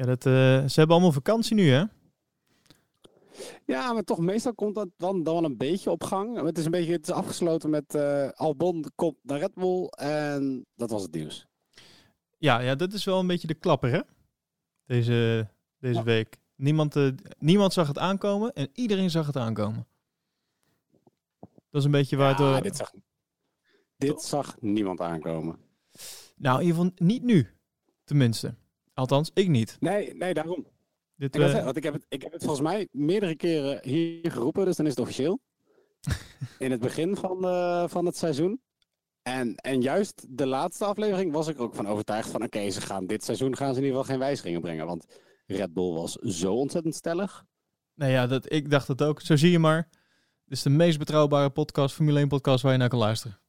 Ja, dat, eh, ze hebben allemaal vakantie nu, hè? Ja, maar toch meestal komt dat dan, dan wel een beetje op gang. Het is een beetje het is afgesloten met eh, Albon komt naar Red Bull en dat was het nieuws. Ja, ja, dat is wel een beetje de klapper, hè? Deze, deze Ja. week. Niemand, eh, niemand zag het aankomen en iedereen zag het aankomen. Dat is een beetje waar Ja, het... dit, zag, dit zag niemand aankomen. Nou, in ieder geval niet nu. Tenminste. Althans, ik niet. Nee, nee, daarom. Dit, Ik, eh, want ik, heb het, ik heb het volgens mij meerdere keren hier geroepen, dus dan is het officieel. In het begin van, eh, van het seizoen. En, en juist de laatste aflevering was ik er ook van overtuigd van... oké, ze gaan dit seizoen gaan ze in ieder geval geen wijzigingen brengen. Want Red Bull was zo ontzettend stellig. nou ja, dat, ik dacht het ook. Zo zie je maar. Dit is de meest betrouwbare podcast, Formule 1 podcast, waar je naar kan luisteren.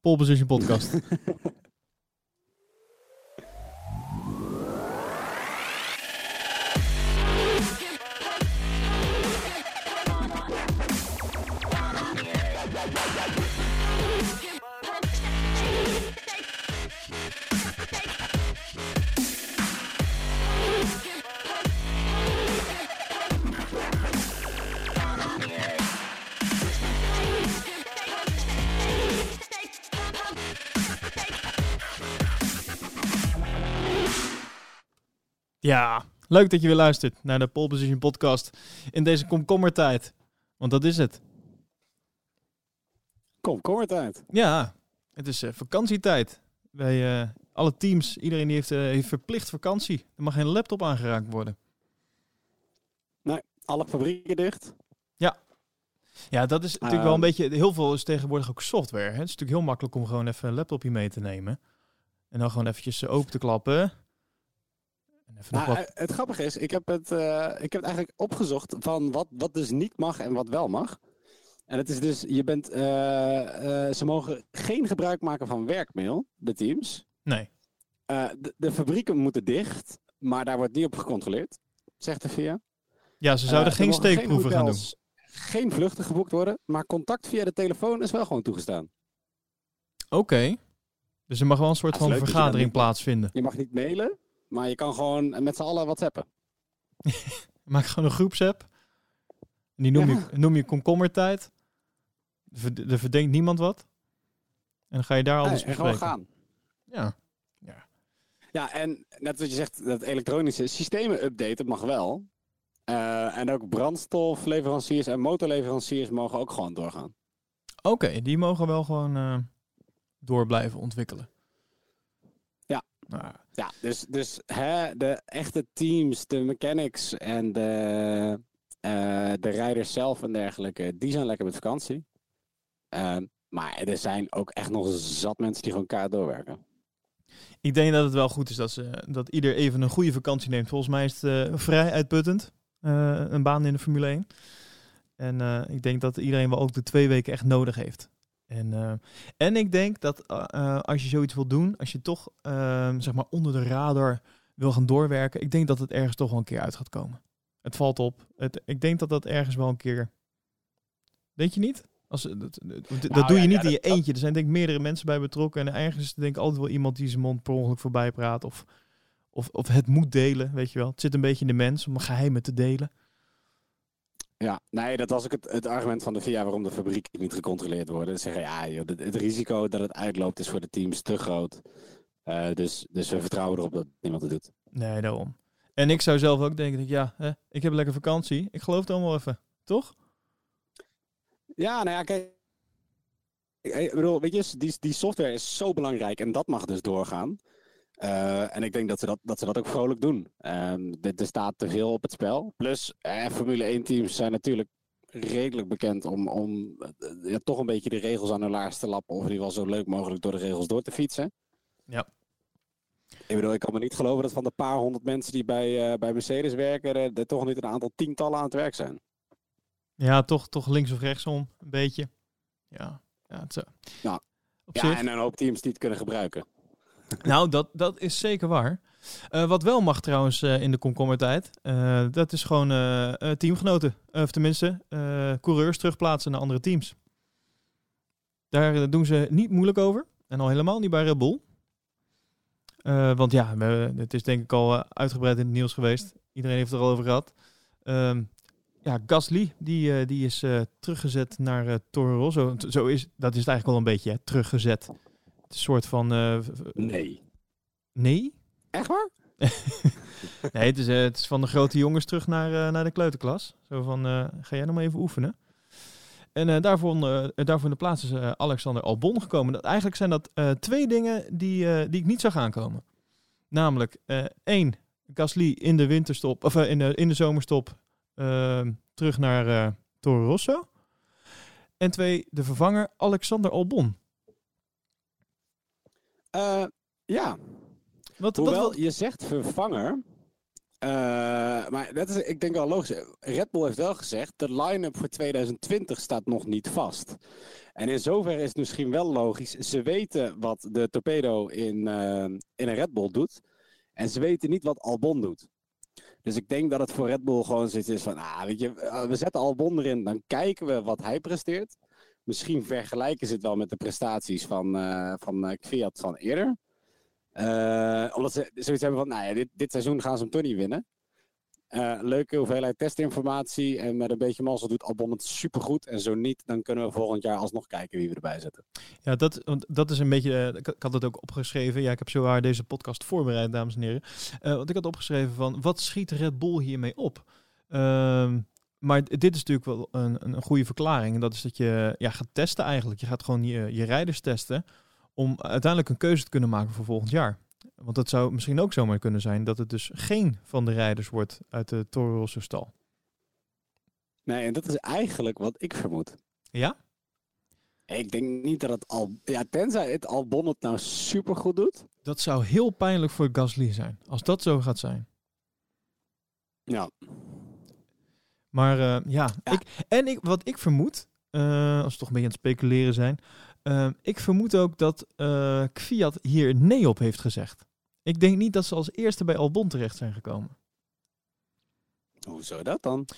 Pole Position Podcast. Ja, leuk dat je weer luistert naar de Pole Position Podcast in deze komkommertijd. Want dat is het. Kom, kom het uit. Ja, het is eh, vakantietijd. Bij eh, alle teams, iedereen die heeft, eh, heeft verplicht vakantie. Er mag geen laptop aangeraakt worden. Alle fabrieken dicht. Ja, dat is natuurlijk wel een Ehm. beetje... Heel veel is tegenwoordig ook software. Hè? Het is natuurlijk heel makkelijk om gewoon even een laptopje mee te nemen. En dan gewoon eventjes open te klappen. Even nog Nou, wat... eh, het grappige is, ik heb het, eh, ik heb het eigenlijk opgezocht van wat, wat dus niet mag en wat wel mag. En het is dus, je bent, eh, eh, ze mogen geen gebruik maken van werkmail, de teams. Nee. Eh, de, de fabrieken moeten dicht, maar daar wordt niet op gecontroleerd, zegt de VIA. Ja, ze zouden Eh, geen steekproeven gaan doen. Geen vluchten geboekt worden, maar contact via de telefoon is wel gewoon toegestaan. Oké. Dus er mag wel een soort Ja, het van je vergadering plaatsvinden. Je mag niet mailen, maar je kan gewoon met z'n allen whatsappen. Maak gewoon een groepsapp. En die noem, Ja. je, noem je komkommertijd. Er verd- Er verdenkt niemand wat. En dan ga je daar alles Nee, en gewoon bespreken. gaan. Ja. Ja, en net wat je zegt, dat elektronische systemen updaten mag wel. Eh, en ook brandstofleveranciers en motorleveranciers mogen ook gewoon doorgaan. Oké, die mogen wel gewoon eh, door blijven ontwikkelen. Ja. Nou, Ja, dus, dus de echte teams, de mechanics en de, eh, de rijders zelf en dergelijke, die zijn lekker met vakantie. Ehm, maar er zijn ook echt nog zat mensen die gewoon kaart doorwerken. ik denk dat het wel goed is dat, ze, dat ieder even een goede vakantie neemt. Volgens mij is het eh, vrij uitputtend, eh, een baan in de Formule 1. En ik denk dat iedereen wel ook de twee weken echt nodig heeft. En, eh, en ik denk dat eh, eh, als je zoiets wil doen, als je toch eh, zeg maar onder de radar wil gaan doorwerken, ik denk dat het ergens toch wel een keer uit gaat komen. Het valt op. Het, ik denk dat dat ergens wel een keer. Denk je niet? Als, dat dat, dat Nou doe je niet ja, in je dat- eentje. Er zijn denk ik meerdere mensen bij betrokken. En ergens is er denk ik altijd wel iemand die zijn mond per ongeluk voorbij praat. Of, of, of het moet delen, weet je wel. Het zit een beetje in de mens om geheimen te delen. Ja, nee, dat was ook het, het argument van de VIA waarom de fabrieken niet gecontroleerd worden. Ze zeggen, ja, joh, het, het risico dat het uitloopt is voor de teams te groot. Eh, dus, dus we vertrouwen erop dat niemand het doet. Nee, daarom. En ik zou zelf ook denken, ja, hè, ik heb lekker vakantie. Ik geloof het allemaal even. Toch? Ja, nou ja, kijk. Ik bedoel, weet je, die, die software is zo belangrijk en dat mag dus doorgaan. Eh, en ik denk dat ze dat, dat ze dat ook vrolijk doen. Ehm, er er staat te veel op het spel. Plus, eh, Formule 1 teams zijn natuurlijk redelijk bekend om, om eh, ja, toch een beetje de regels aan hun laars te lappen. Of in ieder geval zo leuk mogelijk door de regels door te fietsen. Ja. Ik bedoel, ik kan me niet geloven dat van de paar honderd mensen die bij, eh, bij Mercedes werken, er, er toch niet een aantal tientallen aan het werk zijn. Ja, toch, toch links of rechtsom, een beetje. Ja, ja het zo. Ja. Op Ja, en een hoop teams die het kunnen gebruiken. Nou, dat, dat is zeker waar. Eh, wat wel mag trouwens eh, in de komkommertijd, eh dat is gewoon teamgenoten. Of tenminste, coureurs terugplaatsen naar andere teams. Daar doen ze niet moeilijk over. En al helemaal niet bij Red Bull. Uh, want ja, het is denk ik al uh, uitgebreid in het nieuws geweest. Iedereen heeft het er al over gehad. Um, ja, Gasly, die, uh, die is teruggezet naar Toro Rosso. Zo is, dat is het eigenlijk wel een beetje, teruggezet. Een soort van... nee. Nee? Echt waar? nee, het is, het is van de grote jongens terug naar, naar de kleuterklas. Zo van, ga jij nog maar even oefenen. En uh, daarvoor, uh, daarvoor in de plaats is uh, Alexander Albon gekomen. Dat, eigenlijk zijn dat twee dingen die, die ik niet zag aankomen. Namelijk, één, Gasly in de winterstop, of in, de, in de zomerstop ehm, terug naar Toro Rosso. En twee, de vervanger Alexander Albon. Ja. Wat, Hoewel, wat, je zegt vervanger, uh, maar dat is, ik denk wel logisch. Red Bull heeft wel gezegd, de line-up voor 2020 staat nog niet vast. En in zoverre is het misschien wel logisch. Ze weten wat de torpedo in, uh, in een Red Bull doet. En ze weten niet wat Albon doet. Dus ik denk dat het voor Red Bull gewoon zoiets is van, ah, weet je, eh, we zetten Albon erin, dan kijken we wat hij presteert. Misschien vergelijken ze het wel met de prestaties van, uh, van Kviat van eerder. Uh, omdat ze zoiets hebben van, nou ja, dit, dit seizoen gaan ze hem toch niet winnen. Leuke hoeveelheid testinformatie. En met een beetje mazzel doet Albon het supergoed. En zo niet, dan kunnen we volgend jaar alsnog kijken wie we erbij zetten. Ja, dat, want dat is een beetje... Ik, had het ook opgeschreven. Ja, ik heb zowaar deze podcast voorbereid, dames en heren. want ik had opgeschreven van, wat schiet Red Bull hiermee op? Maar dit is natuurlijk wel een, een goede verklaring. En dat is dat je ja, gaat testen eigenlijk. Je gaat gewoon je, je rijders testen om uiteindelijk een keuze te kunnen maken voor volgend jaar. Want het zou misschien ook zomaar kunnen zijn dat het dus geen van de rijders wordt uit de Toro Rosso stal. Nee, en dat is eigenlijk wat ik vermoed. Ja? Ik denk niet dat het al... Ja, tenzij het Albon het nou supergoed doet. Dat zou heel pijnlijk voor Gasly zijn. Als dat zo gaat zijn. Ja. Maar uh, ja, Ik, en ik, wat ik vermoed, uh, als we toch een beetje aan het speculeren zijn, Ehm, ik vermoed ook dat Kviat hier nee op heeft gezegd. Ik denk niet dat ze als eerste bij Albon terecht zijn gekomen. Hoe zou dat dan?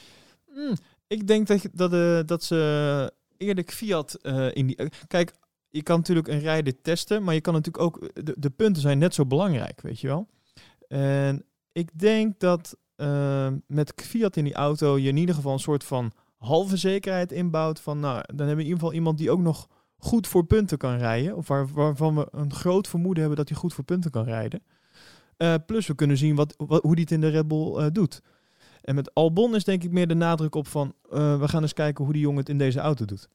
Hmm, ik denk dat, dat, dat ze eerder Fiat uh, in die... kijk, je kan natuurlijk een rijder testen, maar je kan natuurlijk ook... De, de punten zijn net zo belangrijk, weet je wel. En ik denk dat ehm, met Fiat in die auto je in ieder geval een soort van halve zekerheid inbouwt. Van nou, dan hebben we in ieder geval iemand die ook nog goed voor punten kan rijden. Of waar, waarvan we een groot vermoeden hebben dat hij goed voor punten kan rijden. Uh, plus we kunnen zien wat, wat, hoe hij het in de Red Bull uh, doet. En met Albon is denk ik meer de nadruk op van... Uh, we gaan eens kijken hoe die jongen het in deze auto doet.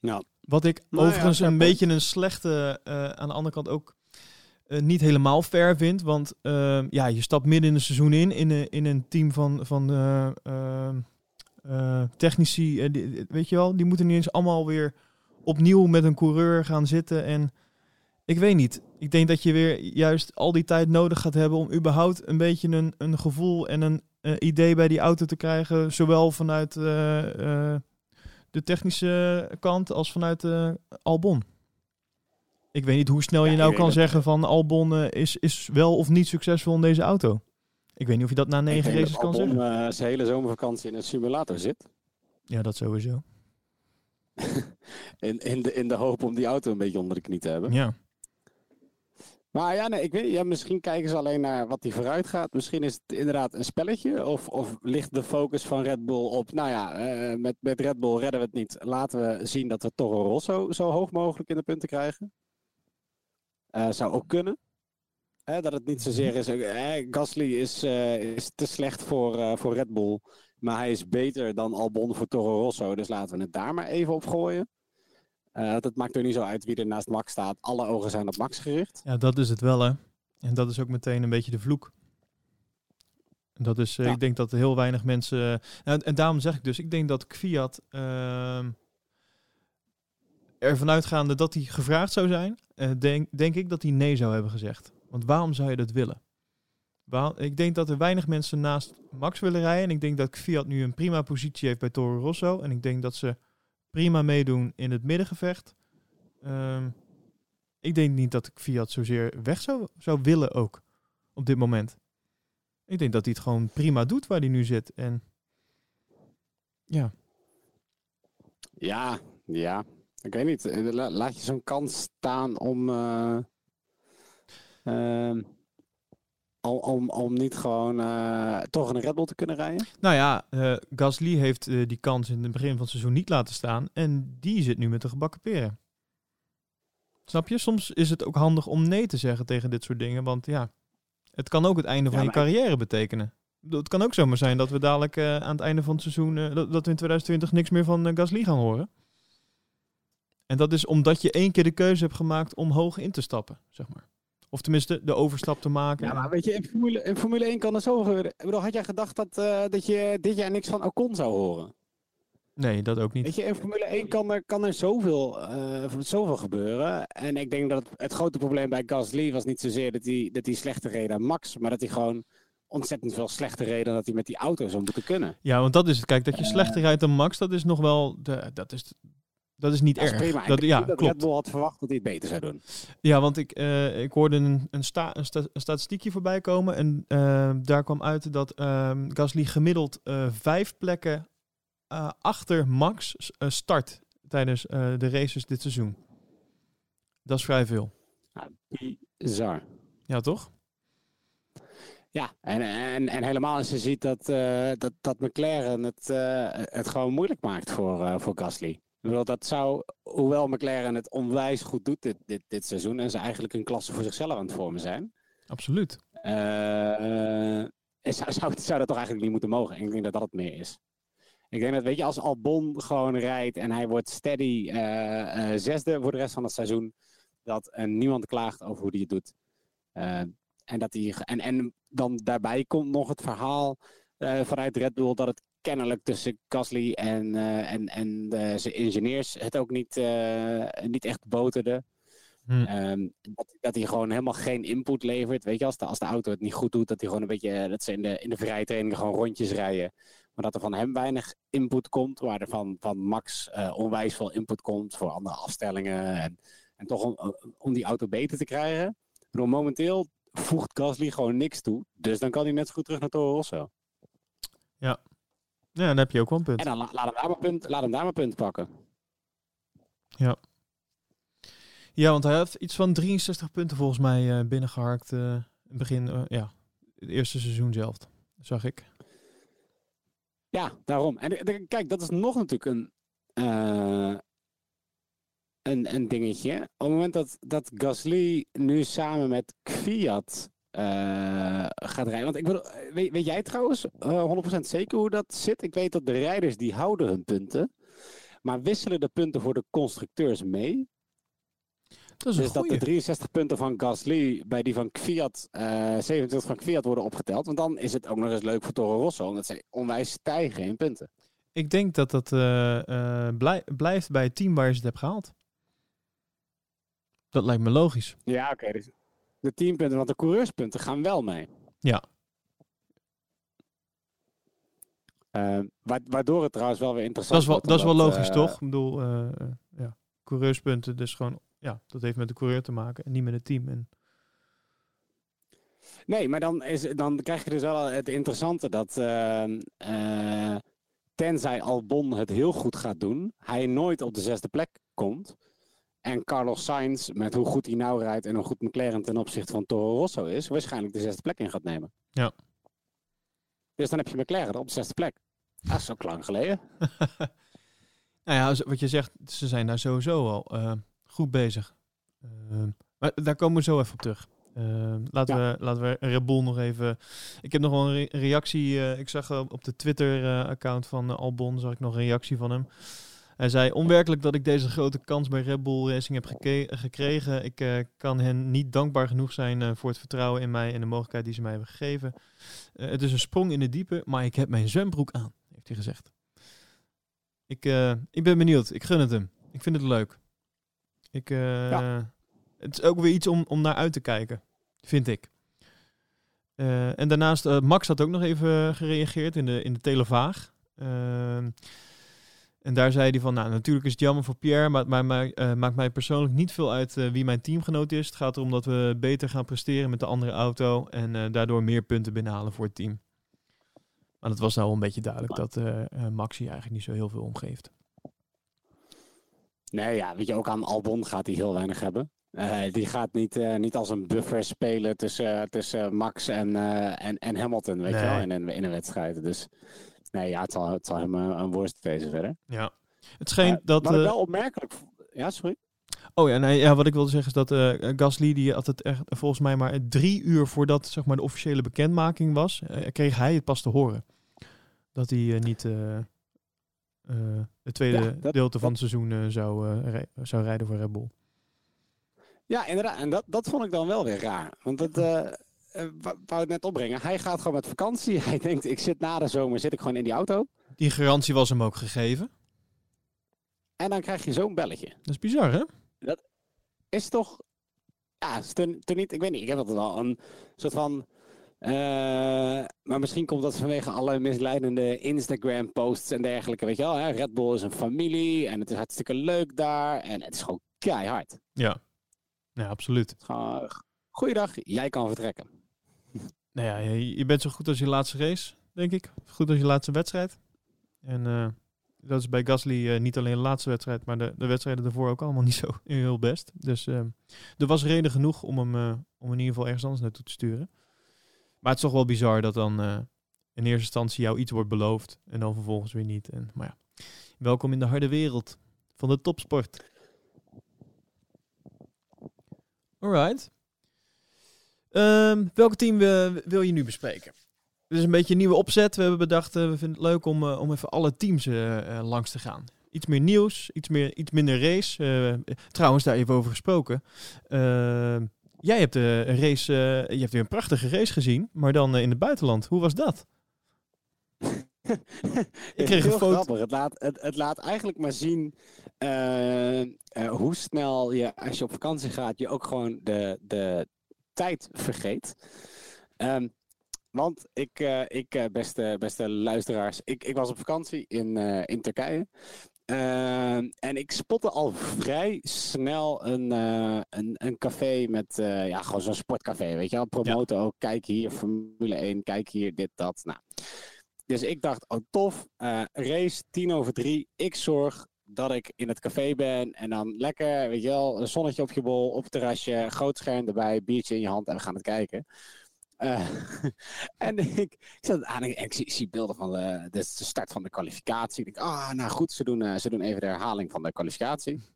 Nou, wat ik nou, overigens ja, een beetje een slechte... aan de andere kant ook niet helemaal fair vind. Want ja, je stapt midden in het seizoen in... in, in een team van... van uh, technici, uh, weet je wel, die moeten nu eens allemaal weer opnieuw met een coureur gaan zitten. En ik weet niet. Ik denk dat je weer juist al die tijd nodig gaat hebben om überhaupt een beetje een, een gevoel en een idee bij die auto te krijgen. Zowel vanuit de technische kant als vanuit Albon. Ik weet niet hoe snel je nou kan zeggen van Albon is, is wel of niet succesvol in deze auto. Ik weet niet of je dat na negen races kan zeggen. Uh, zijn hele zomervakantie in een simulator zit. Ja, dat sowieso. in, in, de, in de hoop om die auto een beetje onder de knie te hebben. Ja. Maar ja, nee, ik weet, ja, misschien kijken ze alleen naar wat hij vooruit gaat. Misschien is het inderdaad een spelletje. Of, of ligt de focus van Red Bull op, nou ja, uh, met, met Red Bull redden we het niet. Laten we zien dat we Toro Rosso zo hoog mogelijk in de punten krijgen. Uh, zou ook kunnen dat het niet zozeer is. Eh, Gasly is, uh, is te slecht voor, uh, voor Red Bull. Maar hij is beter dan Albon voor Toro Rosso. Dus laten we het daar maar even op gooien. Uh, dat maakt er niet zo uit wie er naast Max staat. Alle ogen zijn op Max gericht. Ja, dat is het wel, hè. En dat is ook meteen een beetje de vloek. Dat is, ja. ik denk dat heel weinig mensen. En, en, daarom zeg ik dus, ik denk dat Kviat uh, ervan uitgaande dat hij gevraagd zou zijn, denk, denk ik dat hij nee zou hebben gezegd. Want waarom zou je dat willen? Ik denk dat er weinig mensen naast Max willen rijden. En ik denk dat Fiat nu een prima positie heeft bij Toro Rosso. En ik denk dat ze prima meedoen in het middengevecht. Um, ik denk niet dat Fiat zozeer weg zou, zou willen ook. Op dit moment. Ik denk dat hij het gewoon prima doet waar hij nu zit. En ja. Ja, ja. Ik weet niet. Laat je zo'n kans staan om... Uh Ehm, om, om, om niet gewoon eh, toch in een Red Bull te kunnen rijden? Nou ja, eh, Gasly heeft eh, die kans in het begin van het seizoen niet laten staan. En die zit nu met de gebakken peren. Snap je? Soms is het ook handig om nee te zeggen tegen dit soort dingen. Want ja, het kan ook het einde van Ja, je carrière betekenen. Het kan ook zomaar zijn dat we dadelijk eh, aan het einde van het seizoen... eh, dat, we in 2020 niks meer van eh, Gasly gaan horen. En dat is omdat je één keer de keuze hebt gemaakt om hoog in te stappen, zeg maar. Of tenminste, de overstap te maken. Ja, maar weet je, in Formule, in Formule 1 kan er zo gebeuren. Ik bedoel, had jij gedacht dat, eh, dat je dit jaar niks van Ocon zou horen? Nee, dat ook niet. Weet je, in Formule 1 kan er, kan er zoveel, eh, zoveel gebeuren. En ik denk dat het, het grote probleem bij Gasly was niet zozeer dat hij, dat hij slechter reed dan Max, maar dat hij gewoon ontzettend veel slechter reed dan dat hij met die auto zou moeten kunnen. Ja, want dat is het. Kijk, dat je slechter rijdt dan Max, dat is nog wel... De, dat, is, dat is niet Dat is erg. prima. Ik Dat, denk ja, dat klopt. Red Bull had verwacht dat hij het beter zou doen. Ja, want ik, eh, ik hoorde een, een, sta, een, sta- een statistiekje voorbij komen. En eh, daar kwam uit dat ehm, Gasly gemiddeld eh, vijf plekken achter Max start tijdens de races dit seizoen. Dat is vrij veel. Ja, bizar. Ja, toch? Ja, en, en, en helemaal als je ziet dat, dat, dat McLaren het, het gewoon moeilijk maakt voor, voor Gasly. Bedoel, dat zou, hoewel McLaren het onwijs goed doet dit, dit, dit seizoen en ze eigenlijk een klasse voor zichzelf aan het vormen zijn, Absoluut. eh, zou, zou, zou dat toch eigenlijk niet moeten mogen. En ik denk dat dat het meer is. Ik denk dat, weet je, als Albon gewoon rijdt en hij wordt steady eh, eh, zesde voor de rest van het seizoen, dat niemand klaagt over hoe hij het doet. En, dat hij, en, en dan daarbij komt nog het verhaal vanuit Red Bull dat het kennelijk tussen Gasly en, eh, en, en eh, zijn ingenieurs het ook niet, eh, niet echt boterde. Hm. Ehm, dat, dat hij gewoon helemaal geen input levert. Weet je, als de, als de auto het niet goed doet, dat hij gewoon een beetje, dat ze in de, in de vrije training gewoon rondjes rijden. Maar dat er van hem weinig input komt, waar er van, van Max onwijs veel input komt voor andere afstellingen. En, en toch om, om die auto beter te krijgen. Bedoel, momenteel voegt Gasly gewoon niks toe. Dus dan kan hij net zo goed terug naar Toro Rosso. Ja, dan heb je ook wel een punt. En dan la- laat, hem daar maar punt, laat hem daar maar punt pakken. Ja, want hij had iets van 63 punten volgens mij eh, binnengeharkt. eh, begin, eh, ja, het eerste seizoen zelf. Zag ik. Ja, daarom. En kijk, dat is nog natuurlijk een, een, een dingetje. Op het moment dat, dat Gasly nu samen met Kvyat eh, gaat rijden. Want ik bedoel, weet, weet jij trouwens eh 100% zeker hoe dat zit? Ik weet dat de rijders die houden hun punten. Maar wisselen de punten voor de constructeurs mee? Dat is Dus dat de goeie. 63 punten van Gasly bij die van Kvyat, eh 27 van Kvyat worden opgeteld. Want dan is het ook nog eens leuk voor Toro Rosso, omdat zij onwijs stijgen in punten. Ik denk dat dat eh, eh, blij- blijft bij het team waar je het hebt gehaald. Dat lijkt me logisch. Ja, oké. dus de 10 punten, want de coureurspunten gaan wel mee. Ja. Eh, wa- waardoor het trouwens wel weer Dat interessant is wel, dat is wel logisch, eh, toch? Ik bedoel, eh, ja, coureurspunten, dus gewoon, ja, dat heeft met de coureur te maken en niet met het team. En, Nee, maar dan, is, dan krijg je dus wel het interessante dat ehm, eh, tenzij Albon het heel goed gaat doen, hij nooit op de zesde plek komt. En Carlos Sainz, met hoe goed hij nou rijdt en hoe goed McLaren ten opzichte van Toro Rosso is, waarschijnlijk de zesde plek in gaat nemen. Ja. Dus dan heb je McLaren op de zesde plek. Dat is ook lang geleden. nou ja, wat je zegt, ze zijn daar sowieso al eh, goed bezig. Ehm, maar daar komen we zo even op terug. Ehm, laten, we, laten we Red Bull nog even... Ik heb nog wel een re- reactie. eh, ik zag eh, op de Twitter-account van Albon zag ik nog een reactie van hem. Hij zei, onwerkelijk dat ik deze grote kans bij Red Bull Racing heb geke- gekregen. Ik eh, kan hen niet dankbaar genoeg zijn eh, voor het vertrouwen in mij en de mogelijkheid die ze mij hebben gegeven. Eh, het is een sprong in de diepe, maar ik heb mijn zwembroek aan, heeft hij gezegd. Ik, ik ben benieuwd. Ik gun het hem. Ik vind het leuk. Ik, Ja. Het is ook weer iets om, om naar uit te kijken, vind ik. En daarnaast, Max had ook nog even gereageerd in de, in de televaag. En daar zei hij van, nou natuurlijk is het jammer voor Pierre, maar het maakt mij, eh, maakt mij persoonlijk niet veel uit eh, wie mijn teamgenoot is. Het gaat erom dat we beter gaan presteren met de andere auto en eh, daardoor meer punten binnenhalen voor het team. Maar dat was nou wel een beetje duidelijk dat Max hier eigenlijk niet zo heel veel omgeeft. Nee, ja, weet je, ook aan Albon gaat hij heel weinig hebben. Die gaat niet, niet als een buffer spelen tussen, tussen Max en, en, en Hamilton, weet je wel, in in een wedstrijd. Dus nee, ja, het zal, het zal hem een worst wezen verder. Ja. Het schijnt Eh, dat... Ik eh, wel opmerkelijk... Ja, sorry? Oh ja, nee, ja, wat ik wilde zeggen is dat eh Gasly, die had het echt volgens mij maar drie uur voordat zeg maar, de officiële bekendmaking was, kreeg hij het pas te horen. Dat hij niet het tweede Ja, dat- deelte van dat- het seizoen zou, zou rijden voor Red Bull. Ja, inderdaad. En dat, dat vond ik dan wel weer raar. Want dat wou wou het net opbrengen. Hij gaat gewoon met vakantie. Hij denkt, ik zit na de zomer zit ik gewoon in die auto. Die garantie was hem ook gegeven. En dan krijg je zo'n belletje. Dat is bizar, hè? Is toch... Ja, is toen, toen niet... Ik weet niet, ik heb altijd wel een soort van... eh, maar misschien komt dat vanwege alle misleidende Instagram-posts en dergelijke. Weet je wel, hè? Red Bull is een familie en het is hartstikke leuk daar. En het is gewoon keihard. Ja. Ja, absoluut. Goeiedag, jij kan vertrekken. Nou ja, je, bent zo goed als je laatste race, denk ik. Goed als je laatste wedstrijd. En eh, dat is bij Gasly eh, niet alleen de laatste wedstrijd, maar de, de wedstrijden daarvoor ook allemaal niet zo heel best. Dus eh, er was reden genoeg om hem om in ieder geval ergens anders naartoe te sturen. Maar het is toch wel bizar dat dan in eerste instantie jou iets wordt beloofd en dan vervolgens weer niet. En, maar ja, welkom in de harde wereld van de topsport. Alright. Ehm, welk team we- wil je nu bespreken? Dit is een beetje een nieuwe opzet. We hebben bedacht, eh, we vinden het leuk om, eh, om even alle teams eh, langs te gaan. Iets meer nieuws, iets, meer, iets minder race. Trouwens, daar even over gesproken. Eh, jij hebt een race, je hebt weer een prachtige race gezien, maar dan in het buitenland. Hoe was dat? Ik kreeg een foto- grappig. Het laat, het, het laat eigenlijk maar zien hoe snel je, als je op vakantie gaat, je ook gewoon de, de tijd vergeet. Ehm, want ik, eh, ik eh, beste, beste luisteraars, ik, ik was op vakantie in, eh, in Turkije. Ehm, en ik spotte al vrij snel een, een, een café met, ja, gewoon zo'n sportcafé, weet je wel. Promoten ook, kijk hier, Formule 1, kijk hier, dit, dat. Nou, dus ik dacht, oh tof, race tien over drie. Ik zorg dat ik in het café ben en dan lekker, weet je wel, een zonnetje op je bol, op het terrasje, groot scherm erbij, biertje in je hand en we gaan het kijken. Eh, en ik, ik zat aan en ik zie, zie beelden van de, de start van de kwalificatie. Ik denk, ah, nou goed, ze doen, eh, ze doen even de herhaling van de kwalificatie.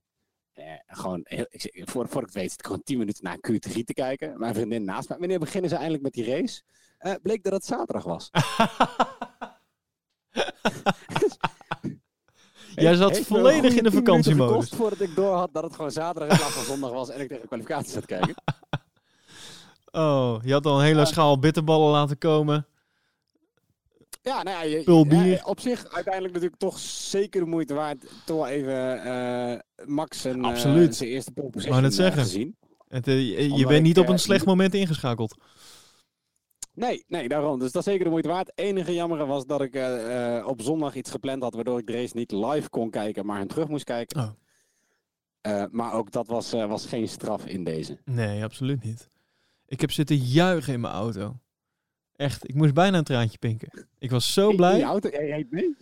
Eh, gewoon, heel, ik, voor, voor ik het weet, zit ik gewoon tien minuten naar Q3 te kijken. Mijn vriendin naast mij. Wanneer beginnen ze eindelijk met die race? Bleek dat het zaterdag was. Jij zat Heeft volledig in de 10 minuten vakantiemodus. gekost voordat ik door had dat het gewoon zaterdag plaats van zondag was en ik tegen de kwalificatie zat te kijken. Oh, je had al een hele Ja. schaal bitterballen laten komen. Ja, nou ja, je, op zich uiteindelijk natuurlijk toch zeker de moeite waard. Toch wel even eh, Max en eh, zijn eerste pole position net eh, zeggen. gezien. Het, eh, je je bent niet op eh, een slecht moment ingeschakeld. Nee, nee, daarom. Dus dat is zeker de moeite waard. Het enige jammere was dat ik eh, eh, op zondag iets gepland had, waardoor ik de race niet live kon kijken, maar hem terug moest kijken. Oh. Eh, maar ook dat was, was geen straf in deze. Nee, absoluut niet. Ik heb zitten juichen in mijn auto. Echt, ik moest bijna een traantje pinken. Ik was zo In- in blij. je auto, jij reed mee?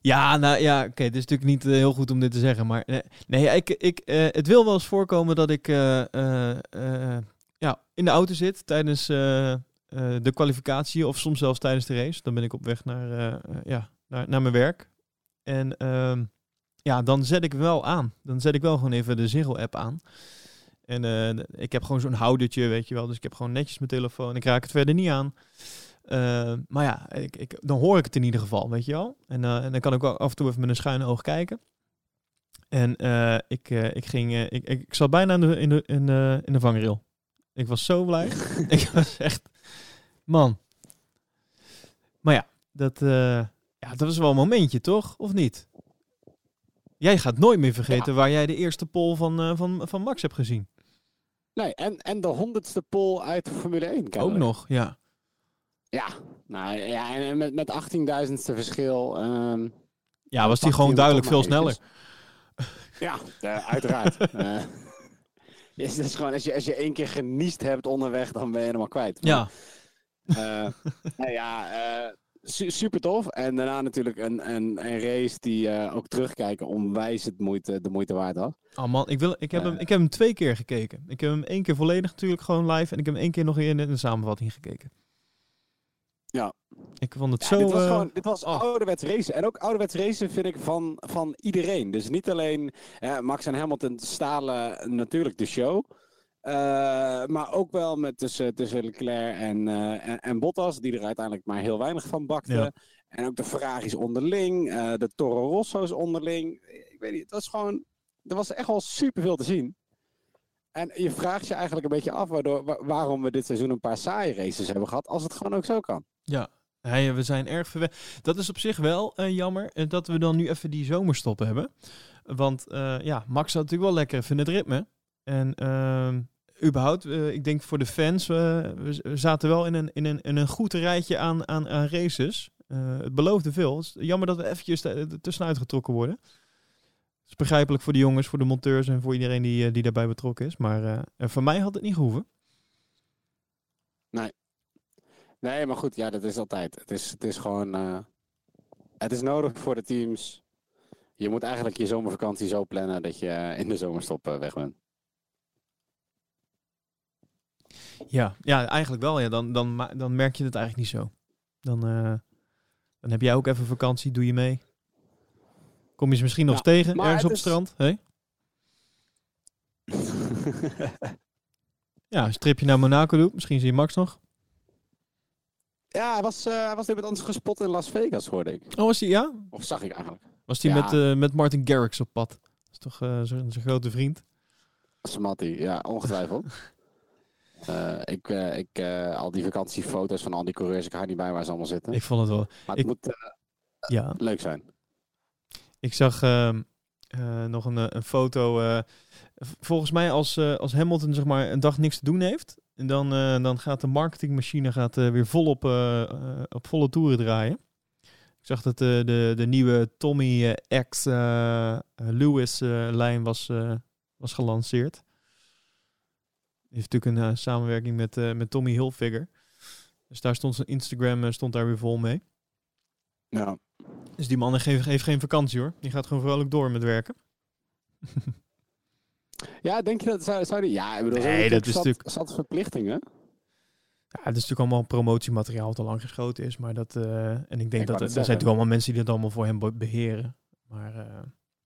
Ja, nou ja, oké, het is natuurlijk niet heel goed om dit te zeggen, maar nee, ik, ik, het wil wel eens voorkomen dat ik ja, in de auto zit tijdens eh, de kwalificatie of soms zelfs tijdens de race. Dan ben ik op weg naar, eh, eh, ja, naar, naar mijn werk. En ehm, ja, dan zet ik wel aan. Dan zet ik wel gewoon even de Ziggo-app aan. En ik heb gewoon zo'n houdertje, weet je wel. Dus ik heb gewoon netjes mijn telefoon. Ik raak het verder niet aan. Eh, maar ja, ik, ik, dan hoor ik het in ieder geval, weet je wel. En, en dan kan ik ook af en toe even met een schuine oog kijken. En ik, ik ging, ik, ik, ik zat bijna in de, in de, in de, in de vangrail. Ik was zo blij. ik was echt, man. Maar ja, dat, eh, ja, dat was wel een momentje, toch? Of niet? Jij gaat nooit meer vergeten waar jij de eerste pol van, eh, van, van Max hebt gezien. Nee, en, en de honderdste pole uit de Formule 1. Ook nog, ja. Ja, nou ja, en met, met 18.000ste verschil. ehm, Ja, was die gewoon duidelijk veel sneller. Ja, eh, uiteraard. Eh, is dus gewoon, als, je, als je één keer geniest hebt onderweg, dan ben je helemaal kwijt. Ja, Maar, nou ja, eh, su- super tof. En daarna natuurlijk een, een, een race die eh, ook terugkijken onwijs het moeite, de moeite waard was. Oh man, ik, wil, ik, heb Eh. hem, ik heb hem twee keer gekeken. Ik heb hem één keer volledig natuurlijk gewoon live. En ik heb hem één keer nog in de samenvatting gekeken. Ja. Ik vond het Ja, zo... dit was eh, gewoon dit was oh. ouderwets racen. En ook ouderwets racen vind ik van, van iedereen. Dus niet alleen eh, Max en Hamilton stalen natuurlijk de show. Eh, maar ook wel met tussen, tussen Leclerc en, eh, en, en Bottas, die er uiteindelijk maar heel weinig van bakten. Ja. En ook de Ferraris onderling, eh, de Toro Rosso's onderling. Ik weet niet, het was gewoon. Er was echt wel superveel te zien. En je vraagt je eigenlijk een beetje af waardoor, wa- waarom we dit seizoen een paar saaie races hebben gehad, als het gewoon ook zo kan. Ja, Hey, we zijn erg verwe... Dat is op zich wel jammer dat we dan nu even die zomerstop hebben. Want ja, Max had natuurlijk wel lekker even het ritme. En ehm, überhaupt, eh, ik denk voor de fans, eh, we zaten wel in een, in een, in een goed rijtje aan, aan, races. Eh, het beloofde veel. Het is jammer dat we eventjes tussenuit getrokken worden. Het is begrijpelijk voor de jongens, voor de monteurs en voor iedereen die, die daarbij betrokken is. Maar voor mij had het niet gehoeven. Nee, maar goed, ja, dat is altijd. Het is, het is gewoon. het is nodig voor de teams. Je moet eigenlijk je zomervakantie zo plannen dat je in de zomerstop weg bent. Ja, ja eigenlijk wel. Ja. Dan, dan, dan merk je het eigenlijk niet zo. Dan, eh, dan heb jij ook even vakantie, doe je mee. Kom je ze misschien nog Ja, eens tegen, ergens op het is- strand? Hey? Ja, een stripje naar Monaco doet. Misschien zie je Max nog. ja, hij was, eh, hij was met ons gespot in Las Vegas, hoorde ik. Oh, was die, ja? Of zag ik eigenlijk. Was Ja. met, eh, met Martin Garrix op pad? Dat is toch zijn zijn grote vriend? Smatty, ja, ongetwijfeld. Eh, ik, eh, ik, eh, al die vakantiefoto's van al die coureurs, ik hou niet bij waar ze allemaal zitten. Ik vond het wel. maar het ik- moet Ja. leuk zijn. Ik zag ehm, eh, nog een, een foto. volgens mij als, als Hamilton zeg maar een dag niks te doen heeft. En dan, dan gaat de marketingmachine gaat, weer volop op volle toeren draaien. Ik zag dat de, de nieuwe Tommy X Lewis lijn was, was gelanceerd. Heeft natuurlijk een eh, samenwerking met, eh, met Tommy Hilfiger. Dus daar stond zijn Instagram eh, stond daar weer vol mee. Ja. Dus die man heeft, heeft geen vakantie hoor. Die gaat gewoon vrolijk door met werken. ja, denk je dat zou, zou die... Ja, ik bedoel, Nee, dat is zat, natuurlijk- zat verplichtingen. Ja, het is natuurlijk allemaal promotiemateriaal wat al lang geschoten is. Maar dat, en ik denk Ik dat er, zijn natuurlijk allemaal mensen die dat allemaal voor hem be- beheren. Maar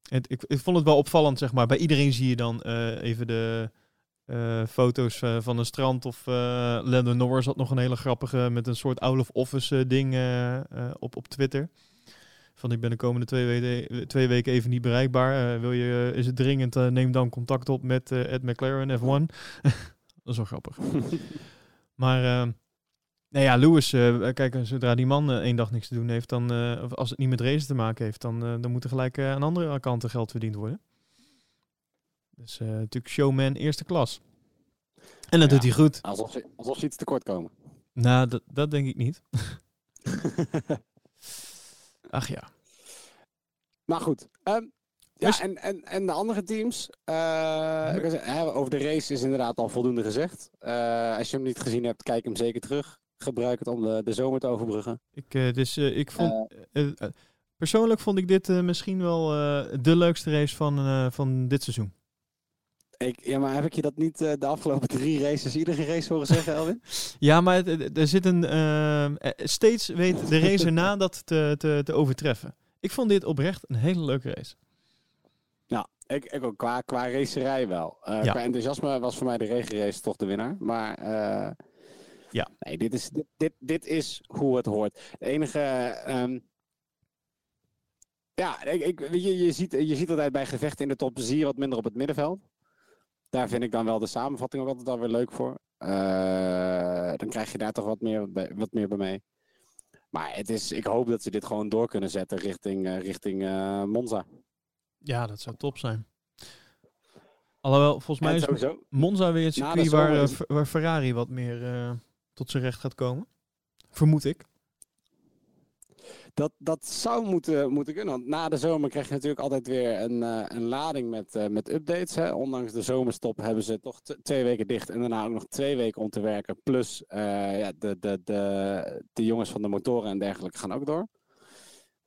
het, ik, ik vond het wel opvallend, zeg maar. Bij iedereen zie je dan even de eh, foto's eh, van een strand. Of eh Lando Norris had nog een hele grappige met een soort out of office ding op, op Twitter. Van ik ben de komende twee, weken twee weken even niet bereikbaar. Wil je, is het dringend, neem dan contact op met Ed McLaren F1. dat is wel grappig. Maar nou ja, Lewis, kijk, zodra die man één dag niks te doen heeft, dan, of als het niet met racen te maken heeft, dan, dan moet er gelijk aan andere kanten geld verdiend worden. Dus eh, natuurlijk showman eerste klas. En dat Ja. doet hij goed. Alsof ze, alsof ze iets tekort komen. Nou, dat, dat denk ik niet. Ach ja. Maar goed. ehm, ja, Dus- en, en, en de andere teams. eh, over de race is inderdaad al voldoende gezegd. Eh, als je hem niet gezien hebt, kijk hem zeker terug. Gebruik het om de, de zomer te overbruggen. Ik, eh, dus, eh, ik vond, persoonlijk vond ik dit eh, misschien wel eh, de leukste race van, eh, van dit seizoen. Ik, ja, maar heb ik je dat niet eh, de afgelopen drie races, iedere race horen zeggen, Elwin? Ja, maar het- er zit een. eh, eh, steeds weet de racer na dat te, te, te overtreffen. Ik vond dit oprecht een hele leuke race. Nou, ik, ik ook qua, qua racerij wel. Ja. Qua enthousiasme was voor mij de regenrace toch de winnaar. Maar Ja. nee, dit, is, dit, dit, dit is hoe het hoort. De enige. ehm, ja, ik, je, je, ziet, je ziet altijd bij gevechten in de top, zie je wat minder op het middenveld. Daar vind ik dan wel de samenvatting ook altijd wel weer leuk voor. Eh, dan krijg je daar toch wat meer, bij- wat meer bij mee. Maar het is, ik hoop dat ze dit gewoon door kunnen zetten richting, eh, richting eh, Monza. Ja, dat zou top zijn. Alhoewel, volgens mij is Monza weer het circuit waar, waar Ferrari wat meer tot zijn recht gaat komen. Vermoed ik. Dat, dat zou moeten, moeten kunnen. Want na de zomer krijg je natuurlijk altijd weer een, uh, een lading met, uh, met updates. Hè. Ondanks de zomerstop hebben ze toch twee weken dicht en daarna ook nog twee weken om te werken. Plus uh, ja, de, de, de, de jongens van de motoren en dergelijke gaan ook door.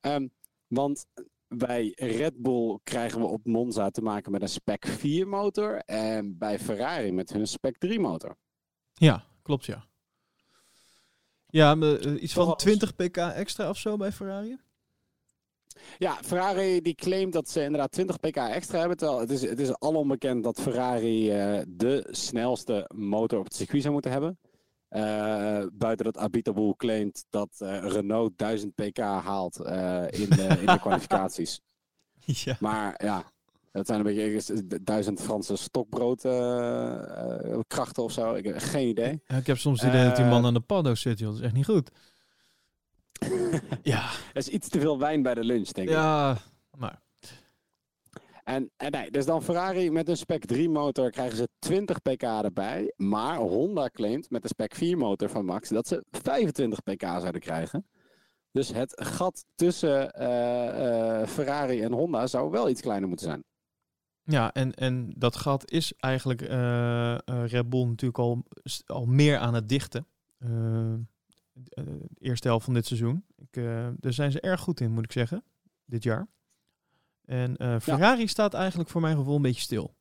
Um, want bij Red Bull krijgen we op Monza te maken met een Spec 4 motor. En bij Ferrari met hun Spec 3 motor. Ja, klopt ja. Ja, uh, iets van 20 pk extra of zo bij Ferrari? Ja, Ferrari die claimt dat ze inderdaad 20 pk extra hebben. Terwijl het is, het is al onbekend dat Ferrari uh, de snelste motor op het circuit zou moeten hebben. Uh, buiten dat Abiteboul claimt dat Renault 1000 pk haalt in, de, in de kwalificaties. Ja. Maar ja, dat zijn een beetje duizend Franse stokbroodkrachten uh, of zo. Ik heb geen idee. Ja, ik heb soms het idee dat die man aan de paddo zit, joh. Dat is echt niet goed. ja. Er is iets te veel wijn bij de lunch, denk ik. Ja, maar... En, en nee, dus dan Ferrari met een Spec 3 motor krijgen ze 20 pk erbij. Maar Honda claimt met de Spec 4 motor van Max dat ze 25 pk zouden krijgen. Dus het gat tussen uh, uh, Ferrari en Honda zou wel iets kleiner moeten zijn. Ja, en, en dat gat is eigenlijk uh, Red Bull natuurlijk al, al meer aan het dichten. de eerste helft van dit seizoen. Ik, daar zijn ze erg goed in, moet ik zeggen, dit jaar. En Ferrari ja. staat eigenlijk voor mijn gevoel een beetje stil.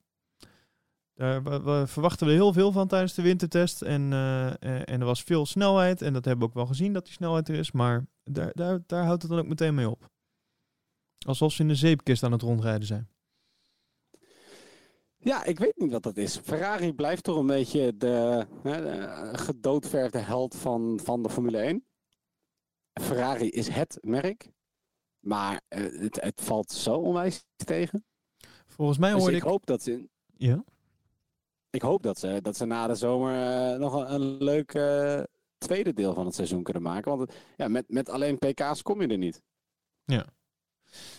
Daar we, we verwachten we heel veel van tijdens de wintertest. En, en er was veel snelheid. En dat hebben we ook wel gezien dat die snelheid er is. Maar daar, daar, daar houdt het dan ook meteen mee op. Alsof ze in de zeepkist aan het rondrijden zijn. Ja, ik weet niet wat dat is. Ferrari blijft toch een beetje de, hè, de gedoodverfde held van, van de Formule 1. Ferrari is het merk. Maar uh, het, het, valt zo onwijs tegen. Volgens mij hoorde dus ik... ik... hoop dat ze... Ja? Ik hoop dat ze, dat ze na de zomer uh, nog een, een leuk uh, tweede deel van het seizoen kunnen maken. Want ja, met, met alleen PK's kom je er niet. Ja.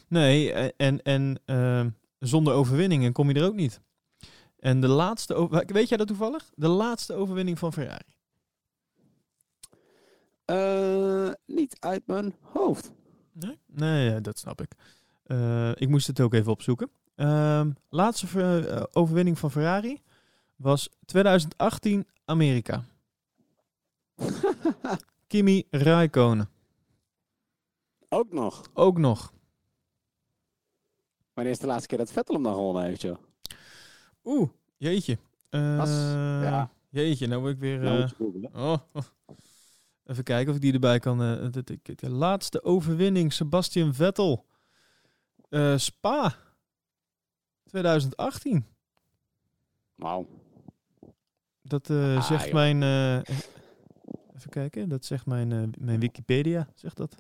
Nee, en, en zonder overwinningen kom je er ook niet. En de laatste, weet jij dat toevallig? De laatste overwinning van Ferrari? Uh, niet uit mijn hoofd. Nee, nee dat snap ik. Uh, ik moest het ook even opzoeken. Uh, laatste uh, overwinning van Ferrari was 2018 Amerika. Kimi Raikkonen. Ook nog? Ook nog. Wanneer is de laatste keer dat Vettel hem dan gewonnen heeft, joh? Oeh, jeetje. Uh, As, ja. Jeetje, nou wil ik weer... Nou, uh, oh, oh. Even kijken of ik die erbij kan. Uh, de, de, de, laatste overwinning, Sebastian Vettel. Spa. 2018. Wauw. Dat ah, zegt joh. mijn... even kijken, dat zegt mijn, mijn Wikipedia, zegt dat.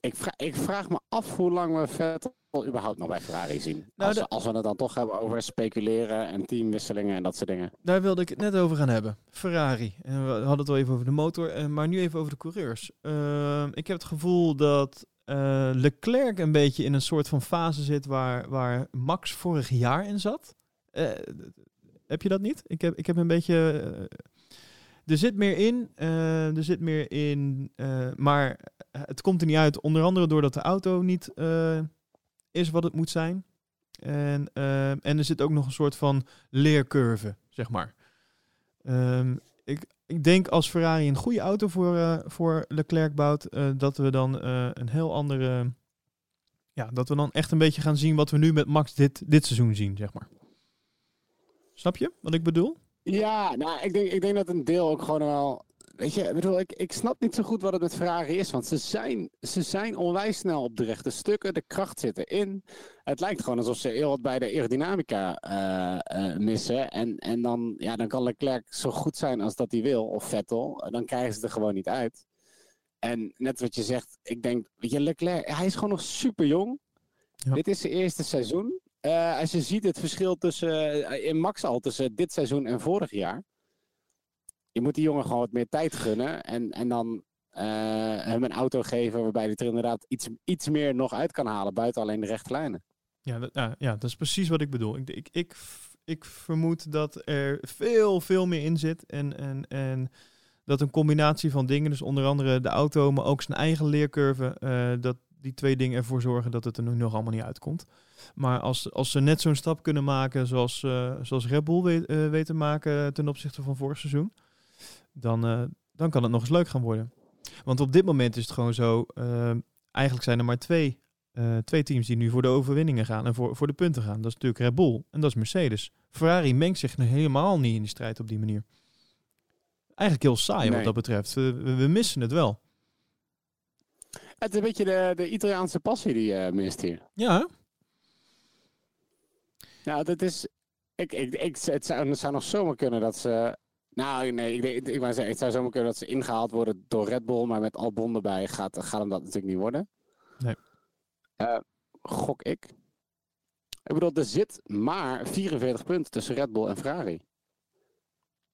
Ik vraag, ik vraag me af hoe lang we Vettel überhaupt nog bij Ferrari zien. Nou, als, als, we het dan toch hebben over speculeren en teamwisselingen en dat soort dingen. Daar wilde ik het net over gaan hebben. Ferrari. En we hadden het al even over de motor, maar nu even over de coureurs. Uh, ik heb het gevoel dat uh, Leclerc een beetje in een soort van fase zit waar, waar Max vorig jaar in zat. Uh, heb je dat niet? Ik heb, ik heb een beetje... er zit meer in, er zit meer in, maar het komt er niet uit. Onder andere doordat de auto niet is wat het moet zijn. En, uh, en er zit ook nog een soort van leercurve, zeg maar. Um, ik, ik denk als Ferrari een goede auto voor, uh, voor Leclerc bouwt, uh, dat we dan een heel andere. Ja, dat we dan echt een beetje gaan zien wat we nu met Max dit, dit seizoen zien, zeg maar. Snap je wat ik bedoel? Ja, nou, ik denk, ik denk dat een deel ook gewoon wel Weet je, ik, bedoel, ik, ik snap niet zo goed wat het met Ferrari is. Want ze zijn, ze zijn onwijs snel op de rechte stukken. De kracht zit erin. Het lijkt gewoon alsof ze heel wat bij de aerodynamica uh, uh, missen. En, en dan, ja, dan kan Leclerc zo goed zijn als dat hij wil. Of Vettel. Dan krijgen ze er gewoon niet uit. En net wat je zegt, ik denk, weet je, Leclerc, hij is gewoon nog super jong. Ja. Dit is zijn eerste seizoen. Uh, als je ziet het verschil tussen, in Max al tussen dit seizoen en vorig jaar je moet die jongen gewoon wat meer tijd gunnen. En, en dan uh, hem een auto geven waarbij hij er inderdaad iets, iets meer nog uit kan halen. Buiten alleen de rechtlijnen. Ja, dat, ja, ja, dat is precies wat ik bedoel. Ik, ik, ik, ik vermoed dat er veel, veel meer in zit. En, en, en dat een combinatie van dingen, dus onder andere de auto, maar ook zijn eigen leercurve, eh, dat die twee dingen ervoor zorgen dat het er nu nog allemaal niet uitkomt. Maar als, als ze net zo'n stap kunnen maken zoals, eh, zoals Red Bull weet, eh, weet te maken ten opzichte van vorig seizoen, dan, eh, dan kan het nog eens leuk gaan worden. Want op dit moment is het gewoon zo, eh, eigenlijk zijn er maar twee, eh, twee teams die nu voor de overwinningen gaan en voor, voor de punten gaan. Dat is natuurlijk Red Bull en dat is Mercedes. Ferrari mengt zich helemaal niet in die strijd op die manier. Eigenlijk heel saai wat dat betreft. We, missen het wel. Het is een beetje de, de Italiaanse passie die je mist hier. Ja? Nou, dat is. Ik, ik, ik, het, zou, het zou nog zomaar kunnen dat ze. Nou, nee, ik, ik zeggen, het zou zomaar kunnen dat ze ingehaald worden door Red Bull, maar met Albon erbij gaat, gaat hem dat natuurlijk niet worden. Nee. Eh, gok ik. Ik bedoel, er zit maar 44 punten tussen Red Bull en Ferrari.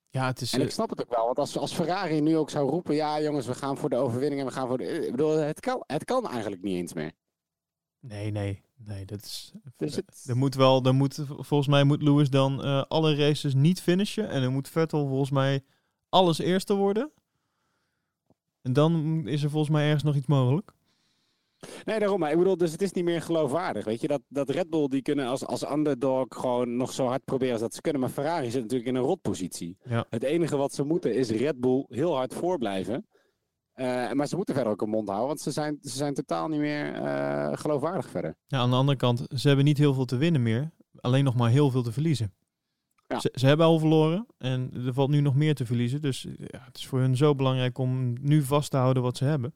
ja het is... En ik eh, snap het ook wel, want als, als Ferrari nu ook zou roepen: ja, jongens, we gaan voor de overwinning en we gaan voor de. Ik bedoel, het kan, het kan eigenlijk niet eens meer. Nee, nee, nee, dat is. Dus het- Er moet wel, er moet, volgens mij moet Lewis dan eh, alle races niet finishen. En dan moet Vettel volgens mij alles eerste worden. En dan is er volgens mij ergens nog iets mogelijk. Nee, daarom. Maar ik bedoel, dus het is niet meer geloofwaardig. Weet je, dat, dat Red Bull die kunnen als, als underdog gewoon nog zo hard proberen als dat ze kunnen. Maar Ferrari zit natuurlijk in een rotpositie. Ja. Het enige wat ze moeten is Red Bull heel hard voorblijven. Eh, maar ze moeten verder ook een mond houden, want ze zijn, ze zijn totaal niet meer eh, geloofwaardig verder. Ja, aan de andere kant, ze hebben niet heel veel te winnen meer. Alleen nog maar heel veel te verliezen. Ja. Ze, ze hebben al verloren en er valt nu nog meer te verliezen. Dus ja, het is voor hun zo belangrijk om nu vast te houden wat ze hebben.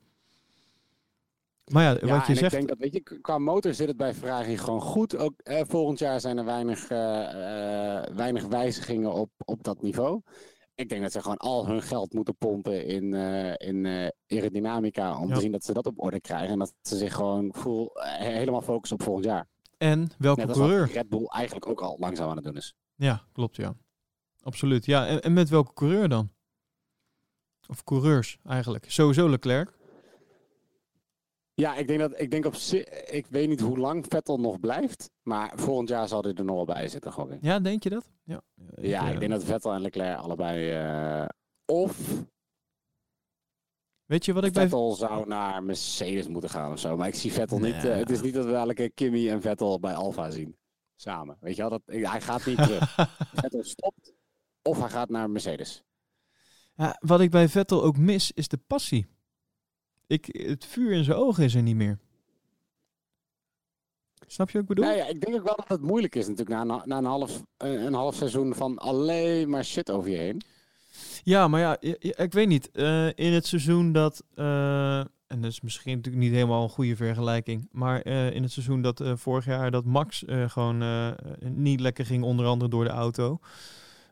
Maar ja, Ja, wat je en zegt, ik denk dat, weet je, qua motor zit het bij Ferrari gewoon goed. Ook eh, volgend jaar zijn er weinig, eh, weinig wijzigingen op, op dat niveau. Ik denk dat ze gewoon al hun geld moeten pompen in, eh, in eh, aerodynamica. Om Ja. te zien dat ze dat op orde krijgen. En dat ze zich gewoon full, eh, helemaal focussen op volgend jaar. en welke Net coureur? Red Bull eigenlijk ook al langzaam aan het doen is. Ja, klopt, ja. Absoluut. Ja, en, en met welke coureur dan? Of coureurs eigenlijk. Sowieso Leclerc. Ja, ik denk dat ik denk op ik weet niet hoe lang Vettel nog blijft. Maar volgend jaar zal hij er nog wel bij zitten, ik. Ja, denk je dat? Ja, Ja, eh, ik denk dat Vettel en Leclerc allebei. eh, of Weet je wat ik bij... Vettel zou naar Mercedes moeten gaan of zo. Maar ik zie Vettel niet. eh, het is niet dat we elke Kimmy en Vettel bij Alfa zien. Samen. Weet je wel? Dat, hij gaat niet terug. Vettel stopt. Of hij gaat naar Mercedes. Ja, wat ik bij Vettel ook mis, is de passie. Ik, het vuur in zijn ogen is er niet meer. Snap je wat ik bedoel? Nou ja, ik denk ook wel dat het moeilijk is natuurlijk na, een- na een, half, een, een half seizoen van alleen maar shit over je heen. Ja, maar ja, ik weet niet. Eh, in het seizoen dat, eh, en dat is misschien natuurlijk niet helemaal een goede vergelijking, maar eh, in het seizoen dat eh, vorig jaar dat Max eh, gewoon eh, niet lekker ging, onder andere door de auto.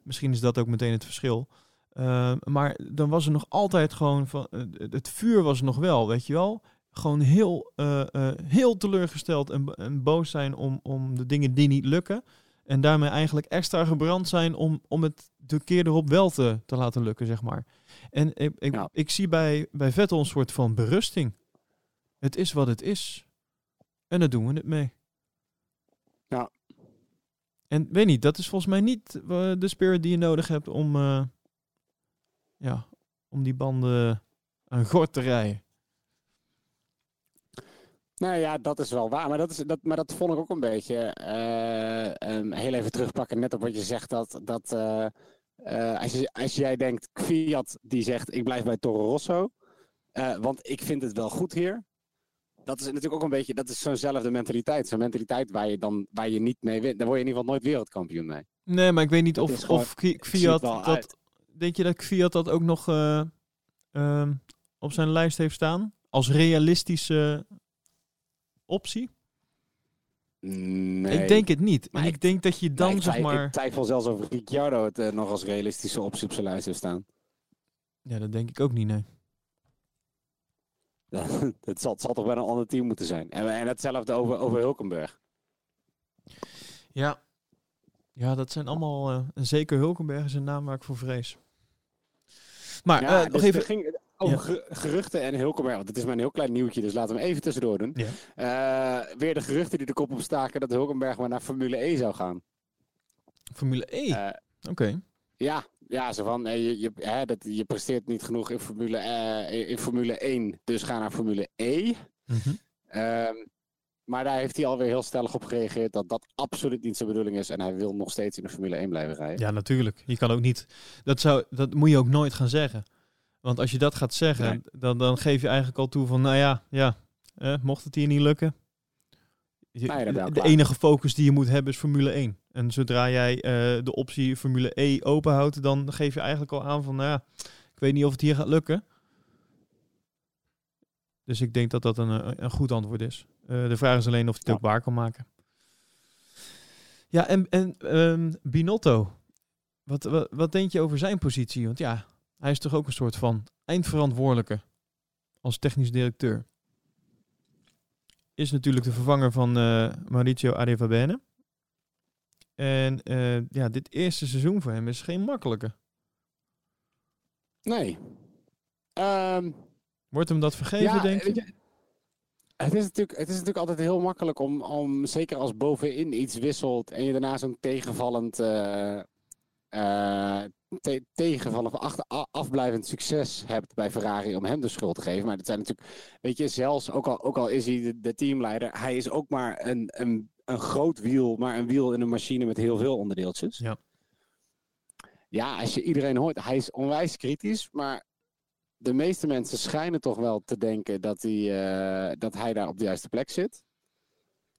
Misschien is dat ook meteen het verschil. Eh, maar dan was er nog altijd gewoon van, eh, het vuur was er nog wel, weet je wel. Gewoon heel, eh, eh, heel teleurgesteld en, en boos zijn om, om de dingen die niet lukken. En daarmee eigenlijk extra gebrand zijn om, om het de keer erop wel te, te laten lukken, zeg maar. En ik, ik, Ja. ik zie bij, bij Vettel een soort van berusting. Het is wat het is. En daar doen we het mee. Ja. En weet niet, dat is volgens mij niet de spirit die je nodig hebt om, ja, om die banden aan gort te rijden. Nou ja, dat is wel waar. Maar dat, is, dat, maar dat vond ik ook een beetje. eh, ehm, heel even terugpakken, net op wat je zegt. Dat, dat eh, eh, als, je, als jij denkt, Fiat die zegt: Ik blijf bij Toro Rosso. eh, want ik vind het wel goed hier. Dat is natuurlijk ook een beetje. Dat is zo'nzelfde mentaliteit. Zo'n mentaliteit waar je, dan, waar je niet mee wint. Daar word je in ieder geval nooit wereldkampioen mee. Nee, maar ik weet niet of, gewoon- of Fiat dat... uit. Denk je dat Fiat dat ook nog eh, ehm, op zijn lijst heeft staan? Als realistische optie? Nee. Ik denk het niet. Maar en ik- ik denk dat je dan, ik, zeg maar... ik twijfel zelfs of Ricciardo het eh, nog als realistische optie op zijn lijst heeft staan. Ja, dat denk ik ook niet, nee. het, zal, het zal toch wel een ander team moeten zijn. En, en hetzelfde over, over Hulkenberg. Ja. Ja, dat zijn allemaal... eh, en zeker Hulkenberg is een naam waar ik voor vrees. Maar Ja, eh, nog dus even... er ging over ge- geruchten en Hulkenberg. Want dit is maar een heel klein nieuwtje, dus laten we hem even tussendoor doen. Ja. Eh, weer de geruchten die de kop opstaken dat Hulkenberg maar naar Formule E zou gaan. Formule E. Eh, Oké. Ja, ja zo van, je, je, hè, dat, je presteert niet genoeg in Formule, in Formule 1, dus ga naar Formule E. Mm maar daar heeft hij alweer heel stellig op gereageerd dat dat absoluut niet zijn bedoeling is. En hij wil nog steeds in de Formule 1 blijven rijden. Ja, natuurlijk. Je kan ook niet. Dat, zou, dat moet je ook nooit gaan zeggen. Want als je dat gaat zeggen, dan, dan geef je eigenlijk al toe van, nou ja, ja eh, mocht het hier niet lukken. De enige focus die je moet hebben is Formule 1. En zodra jij uh, de optie Formule E openhoudt, dan geef je eigenlijk al aan van, nou ja, ik weet niet of het hier gaat lukken. Dus ik denk dat dat een, een goed antwoord is. Uh, de vraag is alleen of hij het ook waar kan maken. Ja, en, en um, Binotto. Wat, wat, wat denk je over zijn positie? Want ja, hij is toch ook een soort van eindverantwoordelijke als technisch directeur. Is natuurlijk de vervanger van uh, Mauricio Arrivabene. En uh, ja, dit eerste seizoen voor hem is geen makkelijke. Nee. Um, Wordt hem dat vergeven, ja, denk je? Het is, natuurlijk, het is natuurlijk altijd heel makkelijk om, om zeker als bovenin iets wisselt en je daarna zo'n tegenvallend, uh, uh, te, tegenvallend achter, afblijvend succes hebt bij Ferrari om hem de schuld te geven. Maar dat zijn natuurlijk, weet je, zelfs ook al, ook al is hij de, de teamleider, hij is ook maar een, een, een groot wiel, maar een wiel in een machine met heel veel onderdeeltjes. Ja. Ja, als je iedereen hoort, hij is onwijs kritisch, maar de meeste mensen schijnen toch wel te denken dat hij, uh, dat hij daar op de juiste plek zit.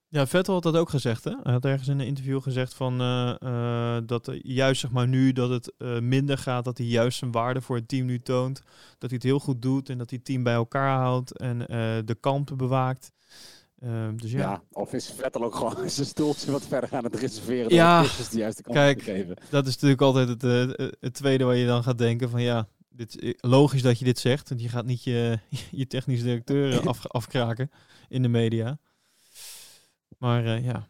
Ja, Vettel had dat ook gezegd. Hè? Hij had ergens in een interview gezegd van uh, uh, dat juist zeg maar nu dat het minder gaat, dat hij juist zijn waarde voor het team nu toont. Dat hij het heel goed doet en dat hij het team bij elkaar houdt en de kanten bewaakt. Ehm, dus ja. ja. of is Vettel ook gewoon zijn stoeltje wat verder aan het reserveren? Ja, de juiste kijk, te geven? dat is natuurlijk altijd het, het tweede waar je dan gaat denken van ja, dit, eh, logisch dat je dit zegt, want je gaat niet je, je technisch directeur af, afkraken in de media. Maar uh, ja.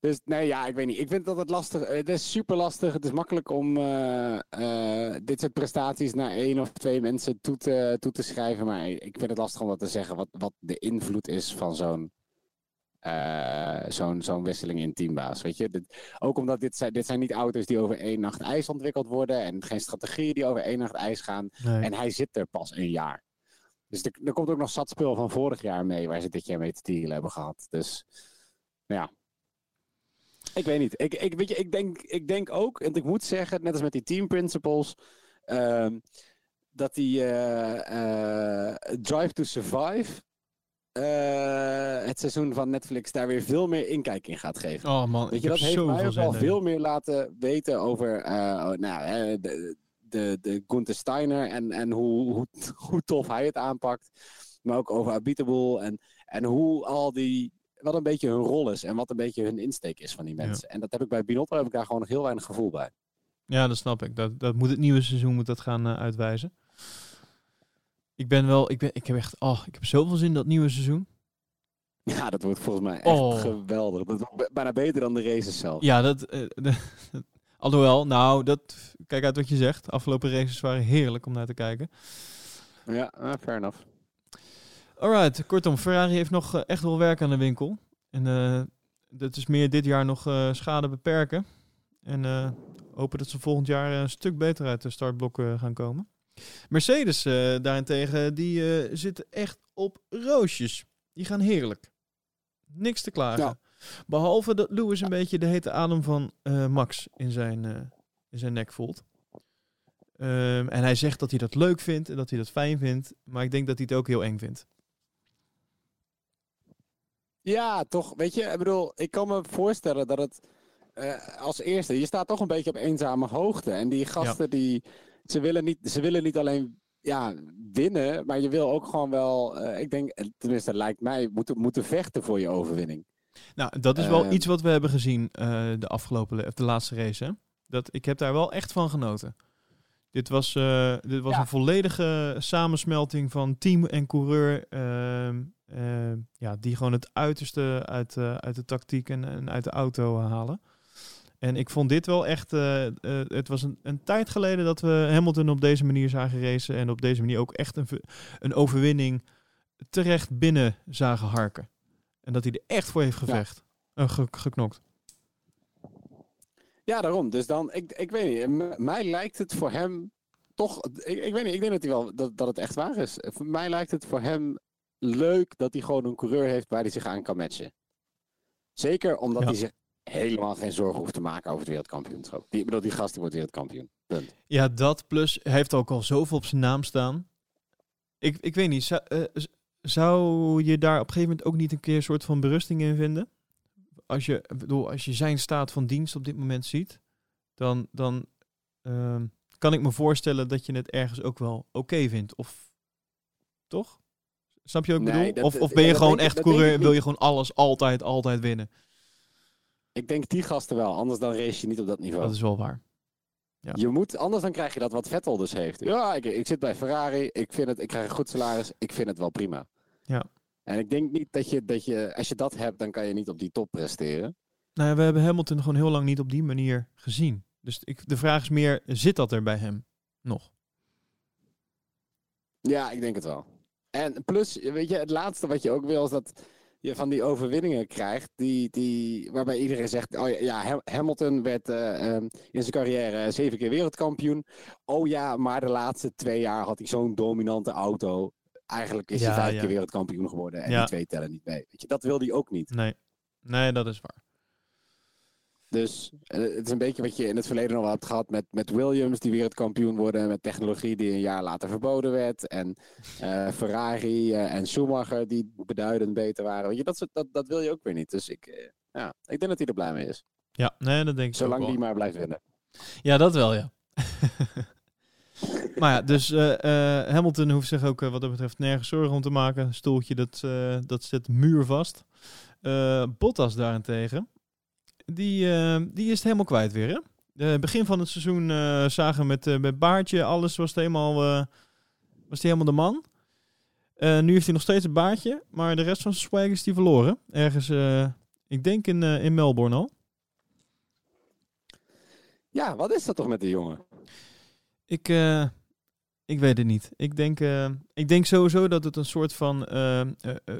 Dus nee, ja, ik weet niet. Ik vind dat het lastig. Het is super lastig. Het is makkelijk om dit soort prestaties naar één of twee mensen toe te, toe te schrijven. Maar ik vind het lastig om dat te zeggen. Wat, wat de invloed is van zo'n uh, zo'n zo'n wisseling in teambaas. Weet je? Dit, ook omdat dit zijn, dit zijn niet auto's die over één nacht ijs ontwikkeld worden. En geen strategieën die over één nacht ijs gaan. En hij zit er pas een jaar. Dus er, er, komt ook nog zat spul van vorig jaar mee. Waar ze dit jaar mee te dealen hebben gehad. Dus ja. Ik weet niet. Ik, ik, weet je, ik, denk, ik denk ook, en ik moet zeggen, net als met die team principles. Uh, dat die uh, uh, Drive to Survive uh, het seizoen van Netflix daar weer veel meer inkijk in gaat geven. Oh man, Weet je, dat heeft mij ook al veel meer laten weten over uh, nou, de, de, de Gunther Steiner en, en hoe, hoe, hoe tof hij het aanpakt. Maar ook over Habitable en, en hoe al die, wat een beetje hun rol is en wat een beetje hun insteek is van die mensen. En dat heb ik bij Binotto, heb ik daar gewoon nog heel weinig gevoel bij. Ja, dat snap ik. Dat, dat moet het nieuwe seizoen moet dat gaan uh, uitwijzen. Ik ben wel, ik, ben, ik heb echt, oh, ik heb zoveel zin in dat nieuwe seizoen. Ja, dat wordt volgens mij echt oh. geweldig. Dat wordt bijna beter dan de races zelf. Ja, dat, uh, de, alhoewel, nou, dat, kijk uit wat je zegt. Afgelopen races waren heerlijk om naar te kijken. Ja, uh, fair enough. Alright, kortom, Ferrari heeft nog uh, echt wel werk aan de winkel. En uh, dat is meer dit jaar nog schade beperken. En hopen dat ze volgend jaar een stuk beter uit de startblokken gaan komen. Mercedes uh, daarentegen, die uh, zitten echt op roosjes. Die gaan heerlijk. Niks te klagen. Behalve dat Lewis een beetje de hete adem van uh, Max in zijn, in zijn nek voelt. Um, en hij zegt dat hij dat leuk vindt en dat hij dat fijn vindt. Maar ik denk dat hij het ook heel eng vindt. Ja, toch. Weet je, ik bedoel, ik kan me voorstellen dat het als eerste, je staat toch een beetje op eenzame hoogte. En die gasten die ze willen niet, ze willen niet alleen ja, winnen, maar je wil ook gewoon wel, uh, ik denk, tenminste lijkt mij, moeten, moeten vechten voor je overwinning. Nou, dat is wel uh, iets wat we hebben gezien uh, de afgelopen, of de laatste race. Hè? Dat, ik heb daar wel echt van genoten. Dit was, dit was ja. een volledige samensmelting van team en coureur. Ehm, ehm, ja, die gewoon het uiterste uit, uit de tactiek en, en uit de auto halen. En ik vond dit wel echt. Uh, uh, het was een, een, tijd geleden dat we Hamilton op deze manier zagen racen. En op deze manier ook echt een, een overwinning terecht binnen zagen harken. En dat hij er echt voor heeft gevecht. Ja. Uh, ge, geknokt. Ja, daarom. Dus dan, ik, ik weet niet. Mij lijkt het voor hem toch. Ik, ik weet niet, ik denk dat, hij wel, dat, dat het echt waar is. Voor mij lijkt het voor hem leuk dat hij gewoon een coureur heeft waar hij zich aan kan matchen. Zeker omdat hij zich helemaal geen zorgen hoeft te maken over het wereldkampioenschap. Die, ik bedoel, die gast wordt wereldkampioen. Punt. Ja, dat plus hij heeft ook al zoveel op zijn naam staan. Ik, ik weet niet, zou, uh, zou je daar op een gegeven moment ook niet een keer een soort van berusting in vinden? Als je, bedoel, als je zijn staat van dienst op dit moment ziet, dan, dan uh, kan ik me voorstellen dat je het ergens ook wel oké vindt. Of toch? Snap je ook nee, bedoel? of, of ben je gewoon echt coureur en wil je gewoon alles altijd, altijd winnen? Ik denk die gasten wel, anders dan race je niet op dat niveau. Dat is wel waar. Ja. Je moet, anders dan krijg je dat wat Vettel dus heeft. Ja, ik, ik zit bij Ferrari, ik, vind het, ik krijg een goed salaris, ik vind het wel prima. Ja. En ik denk niet dat je, dat je, als je dat hebt, dan kan je niet op die top presteren. Nou ja, we hebben Hamilton gewoon heel lang niet op die manier gezien. Dus ik, de vraag is meer, zit dat er bij hem nog? Ja, ik denk het wel. En plus, weet je, het laatste wat je ook wil is dat je van die overwinningen krijgt, die, die, waarbij iedereen zegt, oh ja, Hamilton werd uh, in zijn carrière zeven keer wereldkampioen. Oh ja, maar de laatste twee jaar had hij zo'n dominante auto. Eigenlijk is hij vijf keer wereldkampioen geworden en die twee tellen niet mee. Weet je, dat wil hij ook niet. Nee, nee dat is waar. Dus eh, het is een beetje wat je in het verleden nog hebt gehad met, met Williams, die wereldkampioen worden. Met technologie die een jaar later verboden werd. En uh, Ferrari uh, en Schumacher die beduidend beter waren. Weet je, dat, dat, dat wil je ook weer niet. Dus ik, ja, ik denk dat hij er blij mee is. Ja, nee, dat denk ik Zolang die maar blijft winnen. Ja, dat wel, ja. maar ja, dus Hamilton hoeft zich ook wat dat betreft nergens zorgen om te maken. Stoeltje, dat, dat zit muurvast. Bottas daarentegen die, uh, die is het helemaal kwijt weer. Hè? Begin van het seizoen uh, zagen met, uh, met baardje, alles was, het helemaal, was hij helemaal de man. nu heeft hij nog steeds een baardje, maar de rest van zijn swag is die verloren. Ergens, ik denk in, in Melbourne al. Ja, wat is dat toch met die jongen? Ik, ik weet het niet. Ik denk, ik denk sowieso dat het een soort van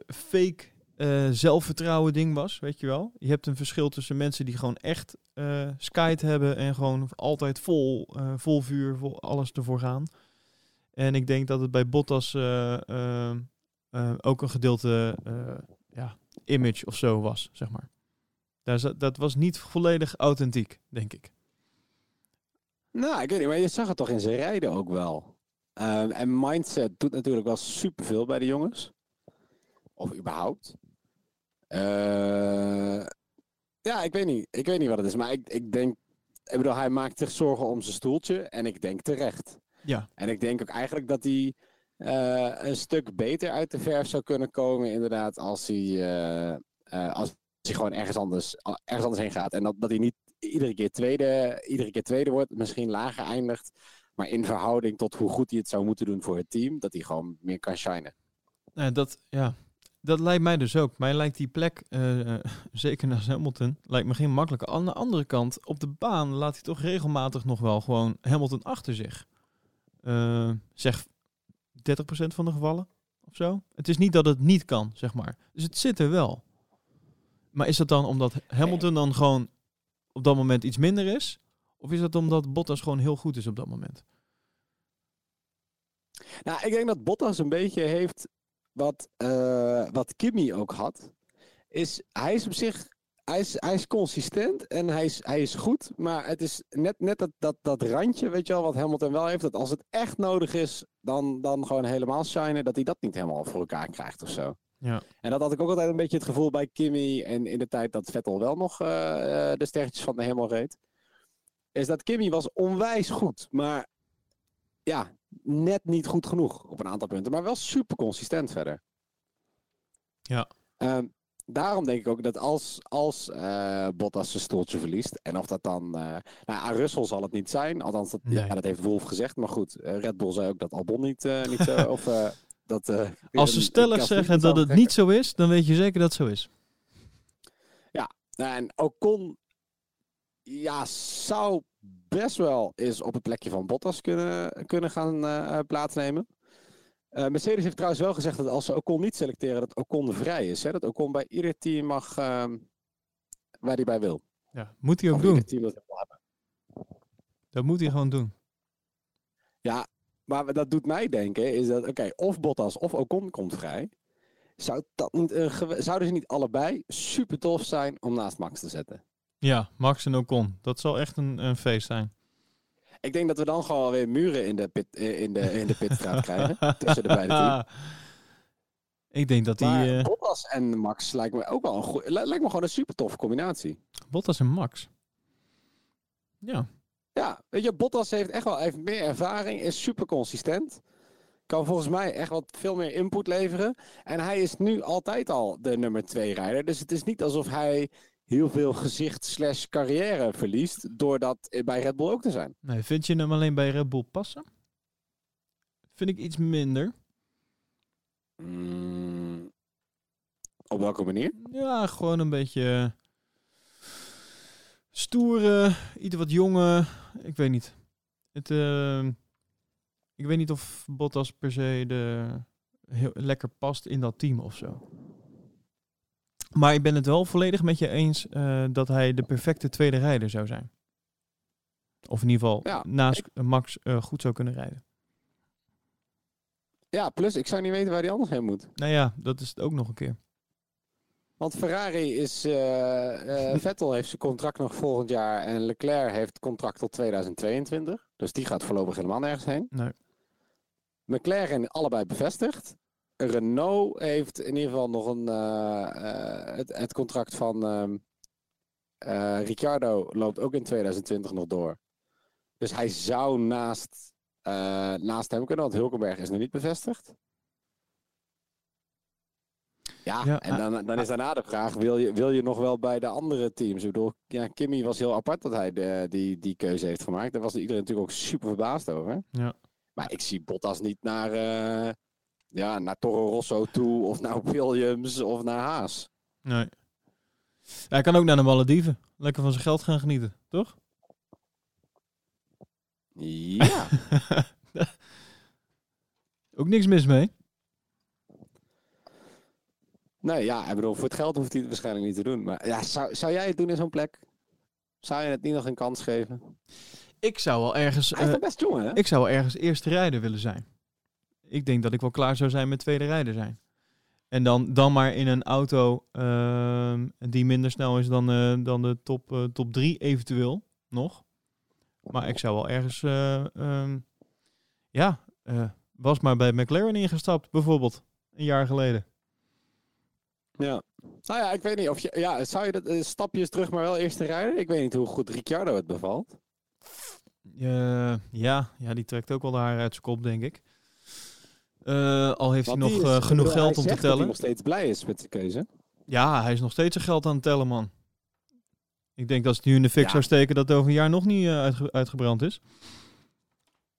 fake uh, zelfvertrouwen ding was, weet je wel. Je hebt een verschil tussen mensen die gewoon echt uh, hebben en gewoon altijd vol, uh, vol vuur, vol alles ervoor gaan. En ik denk dat het bij Bottas ook een gedeelte ja, image of zo was, zeg maar. Dat, dat was niet volledig authentiek, denk ik. Nou, ik weet niet, maar je zag het toch in zijn rijden ook wel. en mindset doet natuurlijk wel superveel bij de jongens. Of überhaupt. Uh, ja, ik weet niet. Ik weet niet wat het is. Maar ik, ik denk. Ik bedoel, hij maakt zich zorgen om zijn stoeltje. En ik denk terecht. Ja. En ik denk ook eigenlijk dat hij uh, een stuk beter uit de verf zou kunnen komen. Inderdaad, als hij, uh, als hij gewoon ergens anders, ergens anders heen gaat. En dat, dat hij niet iedere keer, tweede, iedere keer tweede wordt. Misschien lager eindigt. Maar in verhouding tot hoe goed hij het zou moeten doen voor het team. Dat hij gewoon meer kan shinen. dat, ja, dat lijkt mij dus ook. Mij lijkt die plek, uh, zeker naar Hamilton, lijkt me geen makkelijke. Aan de andere kant, op de baan laat hij toch regelmatig nog wel gewoon Hamilton achter zich. Uh, zeg 30% van de gevallen of zo. Het is niet dat het niet kan, zeg maar. Dus het zit er wel. Maar is dat dan omdat Hamilton dan gewoon op dat moment iets minder is? Of is dat omdat Bottas gewoon heel goed is op dat moment? Nou, ik denk dat Bottas een beetje heeft wat, uh, wat Kimmy ook had, is hij is op zich, hij is, hij is consistent en hij is, hij is goed, maar het is net, net dat, dat, dat randje, weet je wel, wat Hamilton wel heeft, dat als het echt nodig is, dan, dan gewoon helemaal shinen, dat hij dat niet helemaal voor elkaar krijgt of zo. Ja. En dat had ik ook altijd een beetje het gevoel bij Kimmy en in de tijd dat Vettel wel nog uh, de sterretjes van de hemel reed. Is dat Kimmy was onwijs goed, maar ja, net niet goed genoeg op een aantal punten. Maar wel super consistent verder. Ja. Um, daarom denk ik ook dat als, als uh, Bottas zijn stoeltje verliest. En of dat dan. Uh, nou, aan Russell zal het niet zijn. Althans, dat, ja, dat heeft Wolf gezegd. Maar goed, uh, Red Bull zei ook dat Albon niet, niet zo. of, dat, als ze stellig zeggen dat het niet zo is, dan weet je zeker dat het zo is. Ja, en Ocon. Ja, zou best wel eens op het plekje van Bottas kunnen, kunnen gaan uh, plaatsnemen. Uh, Mercedes heeft trouwens wel gezegd dat als ze Ocon niet selecteren, dat Ocon vrij is. Hè? Dat Ocon bij ieder team mag uh, waar hij bij wil. Ja, moet hij ook doen. Team dat moet hij gewoon doen. Ja, maar dat doet mij denken is dat, oké, of Bottas of Ocon komt vrij. Zou dat niet, zouden ze niet allebei super tof zijn om naast Max te zetten? Ja, Max en Ocon. Dat zal echt een, een feest zijn. Ik denk dat we dan gewoon weer muren in de, pit, eh, in de, in de pitstraat krijgen. tussen de beide teams. Ik denk dat Maar hij... eh Bottas en Max lijkt me ook wel een goeie, li- lijkt me gewoon een super toffe combinatie. Bottas en Max. Ja. Ja, weet je, Bottas heeft echt wel heeft meer ervaring, is super consistent. Kan volgens mij echt wat veel meer input leveren. En hij is nu altijd al de nummer twee rijder. Dus het is niet alsof hij heel veel gezicht slash carrière verliest. door dat bij Red Bull ook te zijn. Nee, vind je hem alleen bij Red Bull passen? Vind ik iets minder. Mm, op welke manier? Ja, gewoon een beetje stoere, iets wat jonge. Ik weet niet. Het, eh, ik weet niet of Bottas per se de, heel lekker past in dat team of zo. Maar ik ben het wel volledig met je eens eh, dat hij de perfecte tweede rijder zou zijn. Of in ieder geval Ja, naast Max eh, goed zou kunnen rijden. Ja, plus ik zou niet weten waar hij anders heen moet. Nou ja, dat is het ook nog een keer. Want Ferrari is. eh, Vettel heeft zijn contract nog volgend jaar. En Leclerc heeft contract tot 2022. Dus die gaat voorlopig helemaal nergens heen. Nee. McLaren allebei bevestigd. Renault heeft in ieder geval nog een. eh, eh, het, het contract van. ehm eh, Ricciardo loopt ook in 2020 nog door. Dus hij zou naast, naast hem kunnen, want Hulkenberg is nog niet bevestigd. Ja, Ja, en dan, dan is daarna de vraag: wil je, wil je nog wel bij de andere teams? Ik bedoel, ja, Kimmy was heel apart dat hij de, die, die keuze heeft gemaakt. Daar was iedereen natuurlijk ook super verbaasd over. Ja. Maar ik zie Bottas niet naar, ja, naar Toro Rosso toe, of naar Williams, of naar Haas. Nee. Hij kan ook naar de Malediven. Lekker van zijn geld gaan genieten, toch? Ja, ook niks mis mee. nee, ja, ik bedoel, voor het geld hoeft hij het waarschijnlijk niet te doen. Maar ja, zou, zou jij het doen in zo'n plek? Zou je het niet nog een kans geven? Ik zou wel ergens, Hij is eh, best hè? ik zou wel ergens eerste rijder willen zijn. Ik denk dat ik wel klaar zou zijn met tweede rijder zijn. En dan, dan maar in een auto ehm, die minder snel is dan, eh, dan de top, eh, top drie eventueel nog. Maar ik zou wel ergens, eh, ehm, ja, was maar bij McLaren ingestapt bijvoorbeeld, een jaar geleden. Ja. Nou ja, ik weet niet of je... Ja, zou je dat stapjes terug, maar wel eerste rijden? Ik weet niet hoe goed Ricciardo het bevalt. Ja, ja, die trekt ook wel de haar uit zijn kop, denk ik. Eh, al heeft Want hij nog is- eh, genoeg geld om te zegt dat hij tellen. nog steeds blij is met zijn keuze. Ja, hij is nog steeds zijn geld aan het tellen, man. Ik denk dat als het nu in de fik Ja. zou steken, dat het over een jaar nog niet eh, uitge- uitgebrand is.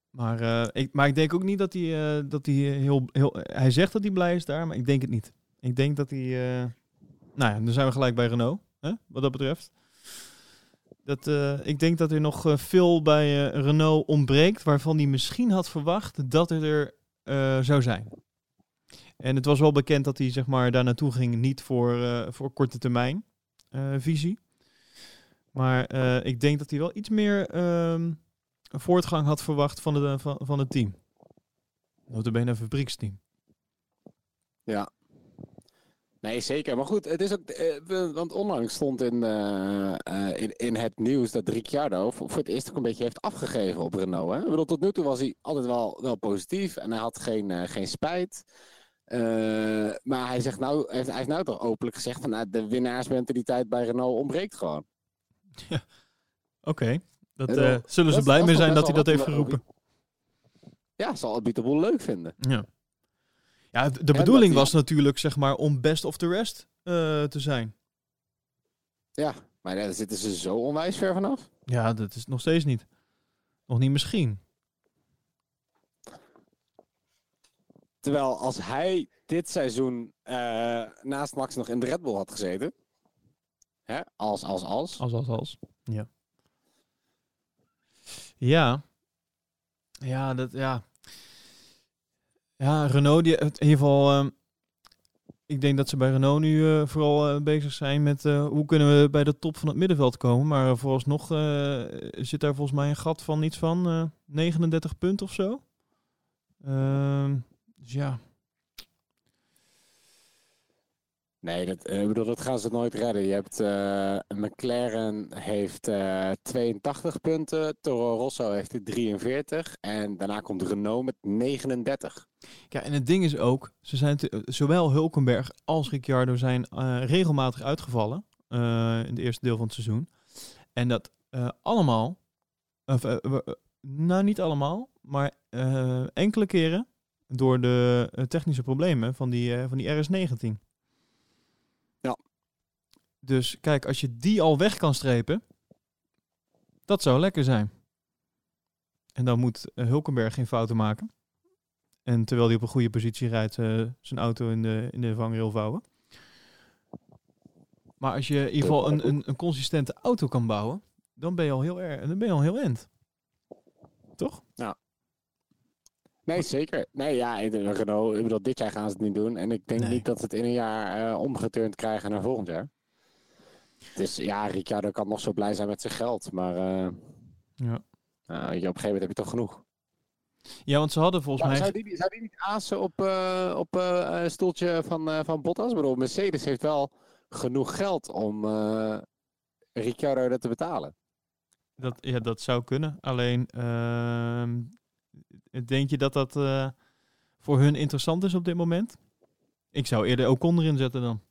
Maar, ik, maar ik denk ook niet dat hij, dat hij heel, heel... Hij zegt dat hij blij is daar, maar ik denk het niet. Ik denk dat hij... nou ja, dan zijn we gelijk bij Renault, hè, wat dat betreft. Dat, ik denk dat er nog veel bij Renault ontbreekt, waarvan hij misschien had verwacht dat er zou zijn. En het was wel bekend dat hij zeg maar, daar naartoe ging, niet voor, eh, voor korte termijn eh, visie. Maar eh, ik denk dat hij wel iets meer ehm, voortgang had verwacht van, de, van, van het team. Notabene een fabrieksteam. Nee, zeker. Maar goed, het is ook... eh, want onlangs stond in, eh, eh, in, in het nieuws dat Ricciardo voor, voor het eerst ook een beetje heeft afgegeven op Renault. Hè? Ik bedoel, tot nu toe was hij altijd wel, wel positief en hij had geen, geen spijt. Maar hij, zegt nou, heeft, hij heeft nou toch openlijk gezegd van nou, de winnaarsmentaliteit bij Renault ontbreekt gewoon. Oké, dat Ja, eh, dat- zullen ze blij mee zijn dat hij dat heeft geroepen. Ja, zal het Beatable leuk vinden. Ja, ja de bedoeling was natuurlijk zeg maar om best of the rest eh, te zijn. Ja, maar daar zitten ze zo onwijs ver vanaf. Ja, dat is nog steeds niet. Nog niet misschien. Terwijl als hij dit seizoen eh, naast Max nog in de Red Bull had gezeten. Hè? Als, als, als. Als, als, als. Ja. Ja. Ja, dat, ja. Ja, Renault, in ieder geval... ehm, ik denk dat ze bij Renault nu eh, vooral eh, bezig zijn met uh, hoe kunnen we bij de top van het middenveld komen. Maar vooralsnog zit daar volgens mij een gat van iets van 39 punten of zo. Ehm, dus ja. Nee, dat, ik bedoel, dat gaan ze nooit redden. Je hebt McLaren heeft 82 punten, Toro Rosso heeft 43 en daarna komt Renault met 39. Ja, en het ding is ook, ze zijn zowel Hulkenberg als Ricciardo zijn uh, regelmatig uitgevallen uh, in het eerste deel van het seizoen. En dat uh, allemaal, of, nou niet allemaal, maar enkele keren door de technische problemen van die, van die RS19. Dus kijk, als je die al weg kan strepen, dat zou lekker zijn. En dan moet Hulkenberg geen fouten maken. En terwijl hij op een goede positie rijdt, uh, zijn auto in de, in de vangrail vouwen. Maar als je in ieder geval een, een, een consistente auto kan bouwen, dan ben je al heel erg, dan ben je al heel end. Toch? Ja. Nee, zeker. Nee, ja, Renault, ik bedoel, dit jaar gaan ze het niet doen. En ik denk niet dat ze het in een jaar uh, omgeturnd krijgen naar volgend jaar. Dus ja, Ricciardo kan nog zo blij zijn met zijn geld. Maar uh, ja. Uh, op een gegeven moment heb je toch genoeg. Ja, want ze hadden volgens mij... Zou die, zou die niet azen op, uh, op uh, een stoeltje van, uh, van Bottas? Ik Mercedes heeft wel genoeg geld om Ricciardo dat te betalen. Dat, ja, dat zou kunnen. Alleen, ehm, denk je dat dat voor hun interessant is op dit moment? Ik zou eerder Ocon erin zetten dan.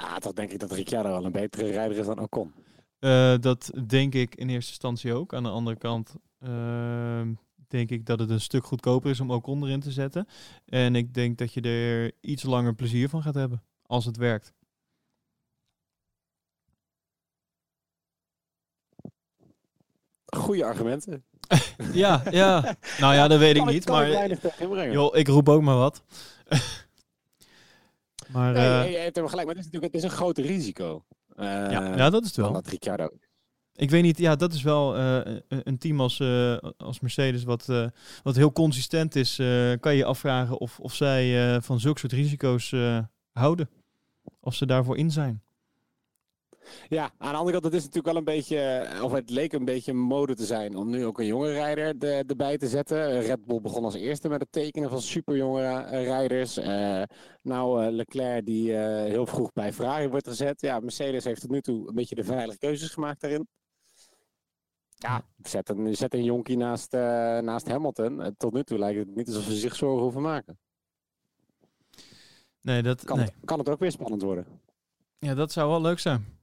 Ah, toch denk ik dat Ricciardo wel een betere rijder is dan Ocon. Uh, dat denk ik in eerste instantie ook. Aan de andere kant uh, denk ik dat het een stuk goedkoper is om ook onderin te zetten. En ik denk dat je er iets langer plezier van gaat hebben als het werkt. Goede argumenten. ja, ja. Nou ja, dat weet ik niet. maar joh, ik roep ook maar wat. maar, nee, je hebt er gelijk. Maar het is natuurlijk het is een groot risico ja, eh, ja, dat is het wel. Dat Ricciardo. Ik weet niet, ja, dat is wel uh, een team als, uh, als Mercedes wat, uh, wat heel consistent is. kan je afvragen of, of zij van zulke soort risico's houden. Of ze daarvoor in zijn. Ja, aan de andere kant, het is natuurlijk wel een beetje, of het leek een beetje mode te zijn om nu ook een jonge rijder de, erbij te zetten. Red Bull begon als eerste met het tekenen van superjonge rijders. Uh, nou, uh, Leclerc die uh, heel vroeg bij Ferrari wordt gezet. Ja, Mercedes heeft tot nu toe een beetje de veilige keuzes gemaakt daarin. Ja, zet een, zet een jonkie naast, naast Hamilton. tot nu toe lijkt het niet alsof ze zich zorgen hoeven maken. Nee, dat kan, nee. Het, kan het ook weer spannend worden. Ja, dat zou wel leuk zijn.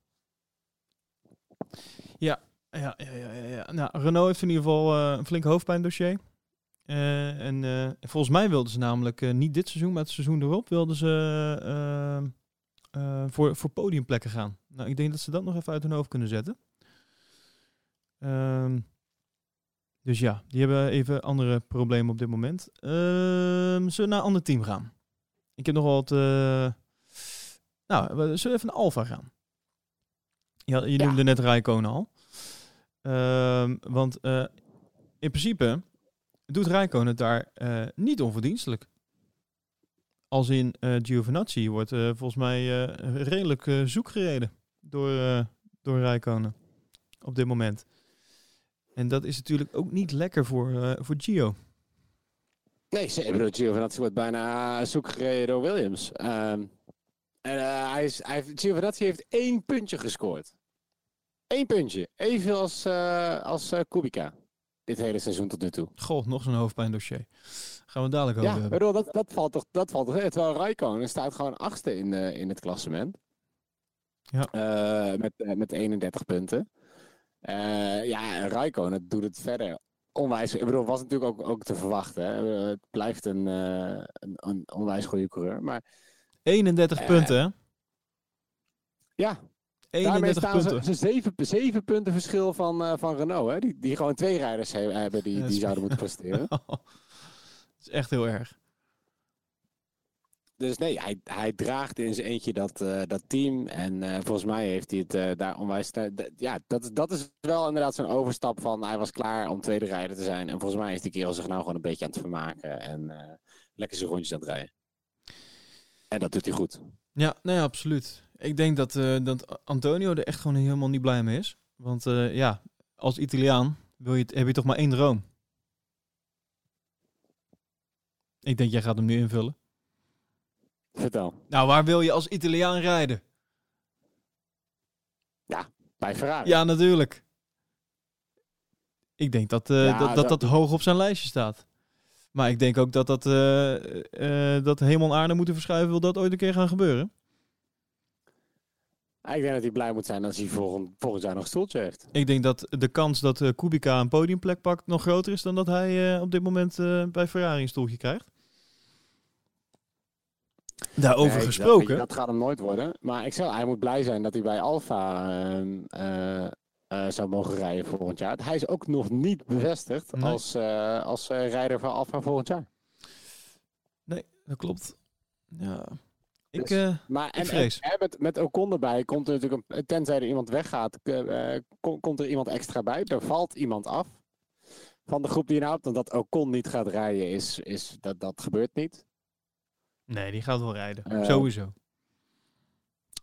Ja, ja, ja, ja, ja. Nou, Renault heeft in ieder geval uh, een flink hoofdpijndossier. Uh, en volgens mij wilden ze namelijk niet dit seizoen, maar het seizoen erop wilden ze voor, voor podiumplekken gaan. Nou, ik denk dat ze dat nog even uit hun hoofd kunnen zetten. Um, dus ja, die hebben even andere problemen op dit moment. Um, zullen we naar een ander team gaan? Ik heb nog wat... nou, we zullen even naar Alfa gaan. Ja, je noemde net Rijkonen al. Uh, want uh, in principe doet Rijkonen het daar uh, niet onverdienstelijk. Als in uh, Giovinazzi wordt volgens mij redelijk zoek gereden door, door Rijkonen op dit moment. En dat is natuurlijk ook niet lekker voor, voor Gio. Nee, ik bedoel, Giovinazzi wordt bijna zoek gereden door Williams. Um, en hij is, hij, Giovinazzi heeft één puntje gescoord. Eén puntje. Evenveel als, uh, als uh, Kubica. Dit hele seizoen tot nu toe. Goh, nog zo'n hoofdpijndossier. Gaan we dadelijk over ja, hebben. Ja, dat, dat valt toch, dat valt toch Terwijl Raikkonen staat gewoon achtste in, uh, in het klassement. Ja. met, met 31 punten. ja, Raikkonen doet het verder onwijs. Ik bedoel, was natuurlijk ook, ook te verwachten. Hè. Het blijft een, een, een, onwijs goede coureur. Maar, 31 punten, hè? Ja, 31 Daarmee staan punten. ze, zeven, zeven punten verschil van, uh, van Renault. Hè? Die, die gewoon twee rijders he hebben die, die zouden moeten presteren. dat is echt heel erg. dus nee, hij, hij draagt in zijn eentje dat, eh, dat team. En eh, volgens mij heeft hij het eh, daar onwijs... ja, dat, dat is wel inderdaad zo'n overstap van... Hij was klaar om tweede rijder te zijn. En volgens mij is die kerel zich nou gewoon een beetje aan het vermaken. En eh, lekker zijn rondjes aan het rijden. En dat doet hij goed. Ja, nee, absoluut. Ik denk dat, eh, dat Antonio er echt gewoon helemaal niet blij mee is. Want eh, ja, als Italiaan wil je, heb je toch maar één droom. Ik denk, jij gaat hem nu invullen. Vertel. Nou, waar wil je als Italiaan rijden? Bij Ferrari. Ja, natuurlijk. Ik denk dat, eh, Ja, dat, dat dat- dat hoog op zijn lijstje staat. Maar ik denk ook dat dat, dat hemel en aarde moeten verschuiven, wil dat ooit een keer gaan gebeuren. Ik denk dat hij blij moet zijn als hij volgend, volgend jaar nog een stoeltje heeft. Ik denk dat de kans dat eh, Kubica een podiumplek pakt nog groter is dan dat hij eh, op dit moment eh, bij Ferrari een stoeltje krijgt. Daarover Nee, gesproken. Dat, dat gaat hem nooit worden. Maar ik zeg, hij moet blij zijn dat hij bij Alfa ehm, eh, eh, zou mogen rijden volgend jaar. Hij is ook nog niet bevestigd Nee. als, als rijder van Alfa volgend jaar. Nee, dat klopt. Ja. Ik, Dus- eh, Maar en, en, vrees. en met, met Ocon erbij komt er natuurlijk, een, tenzij er iemand weggaat, eh, kom- komt er iemand extra bij. Er valt iemand af van de groep die je nou hebt. Dat Ocon niet gaat rijden, is, is, dat, dat gebeurt niet. nee, die gaat wel rijden. Eh, Sowieso.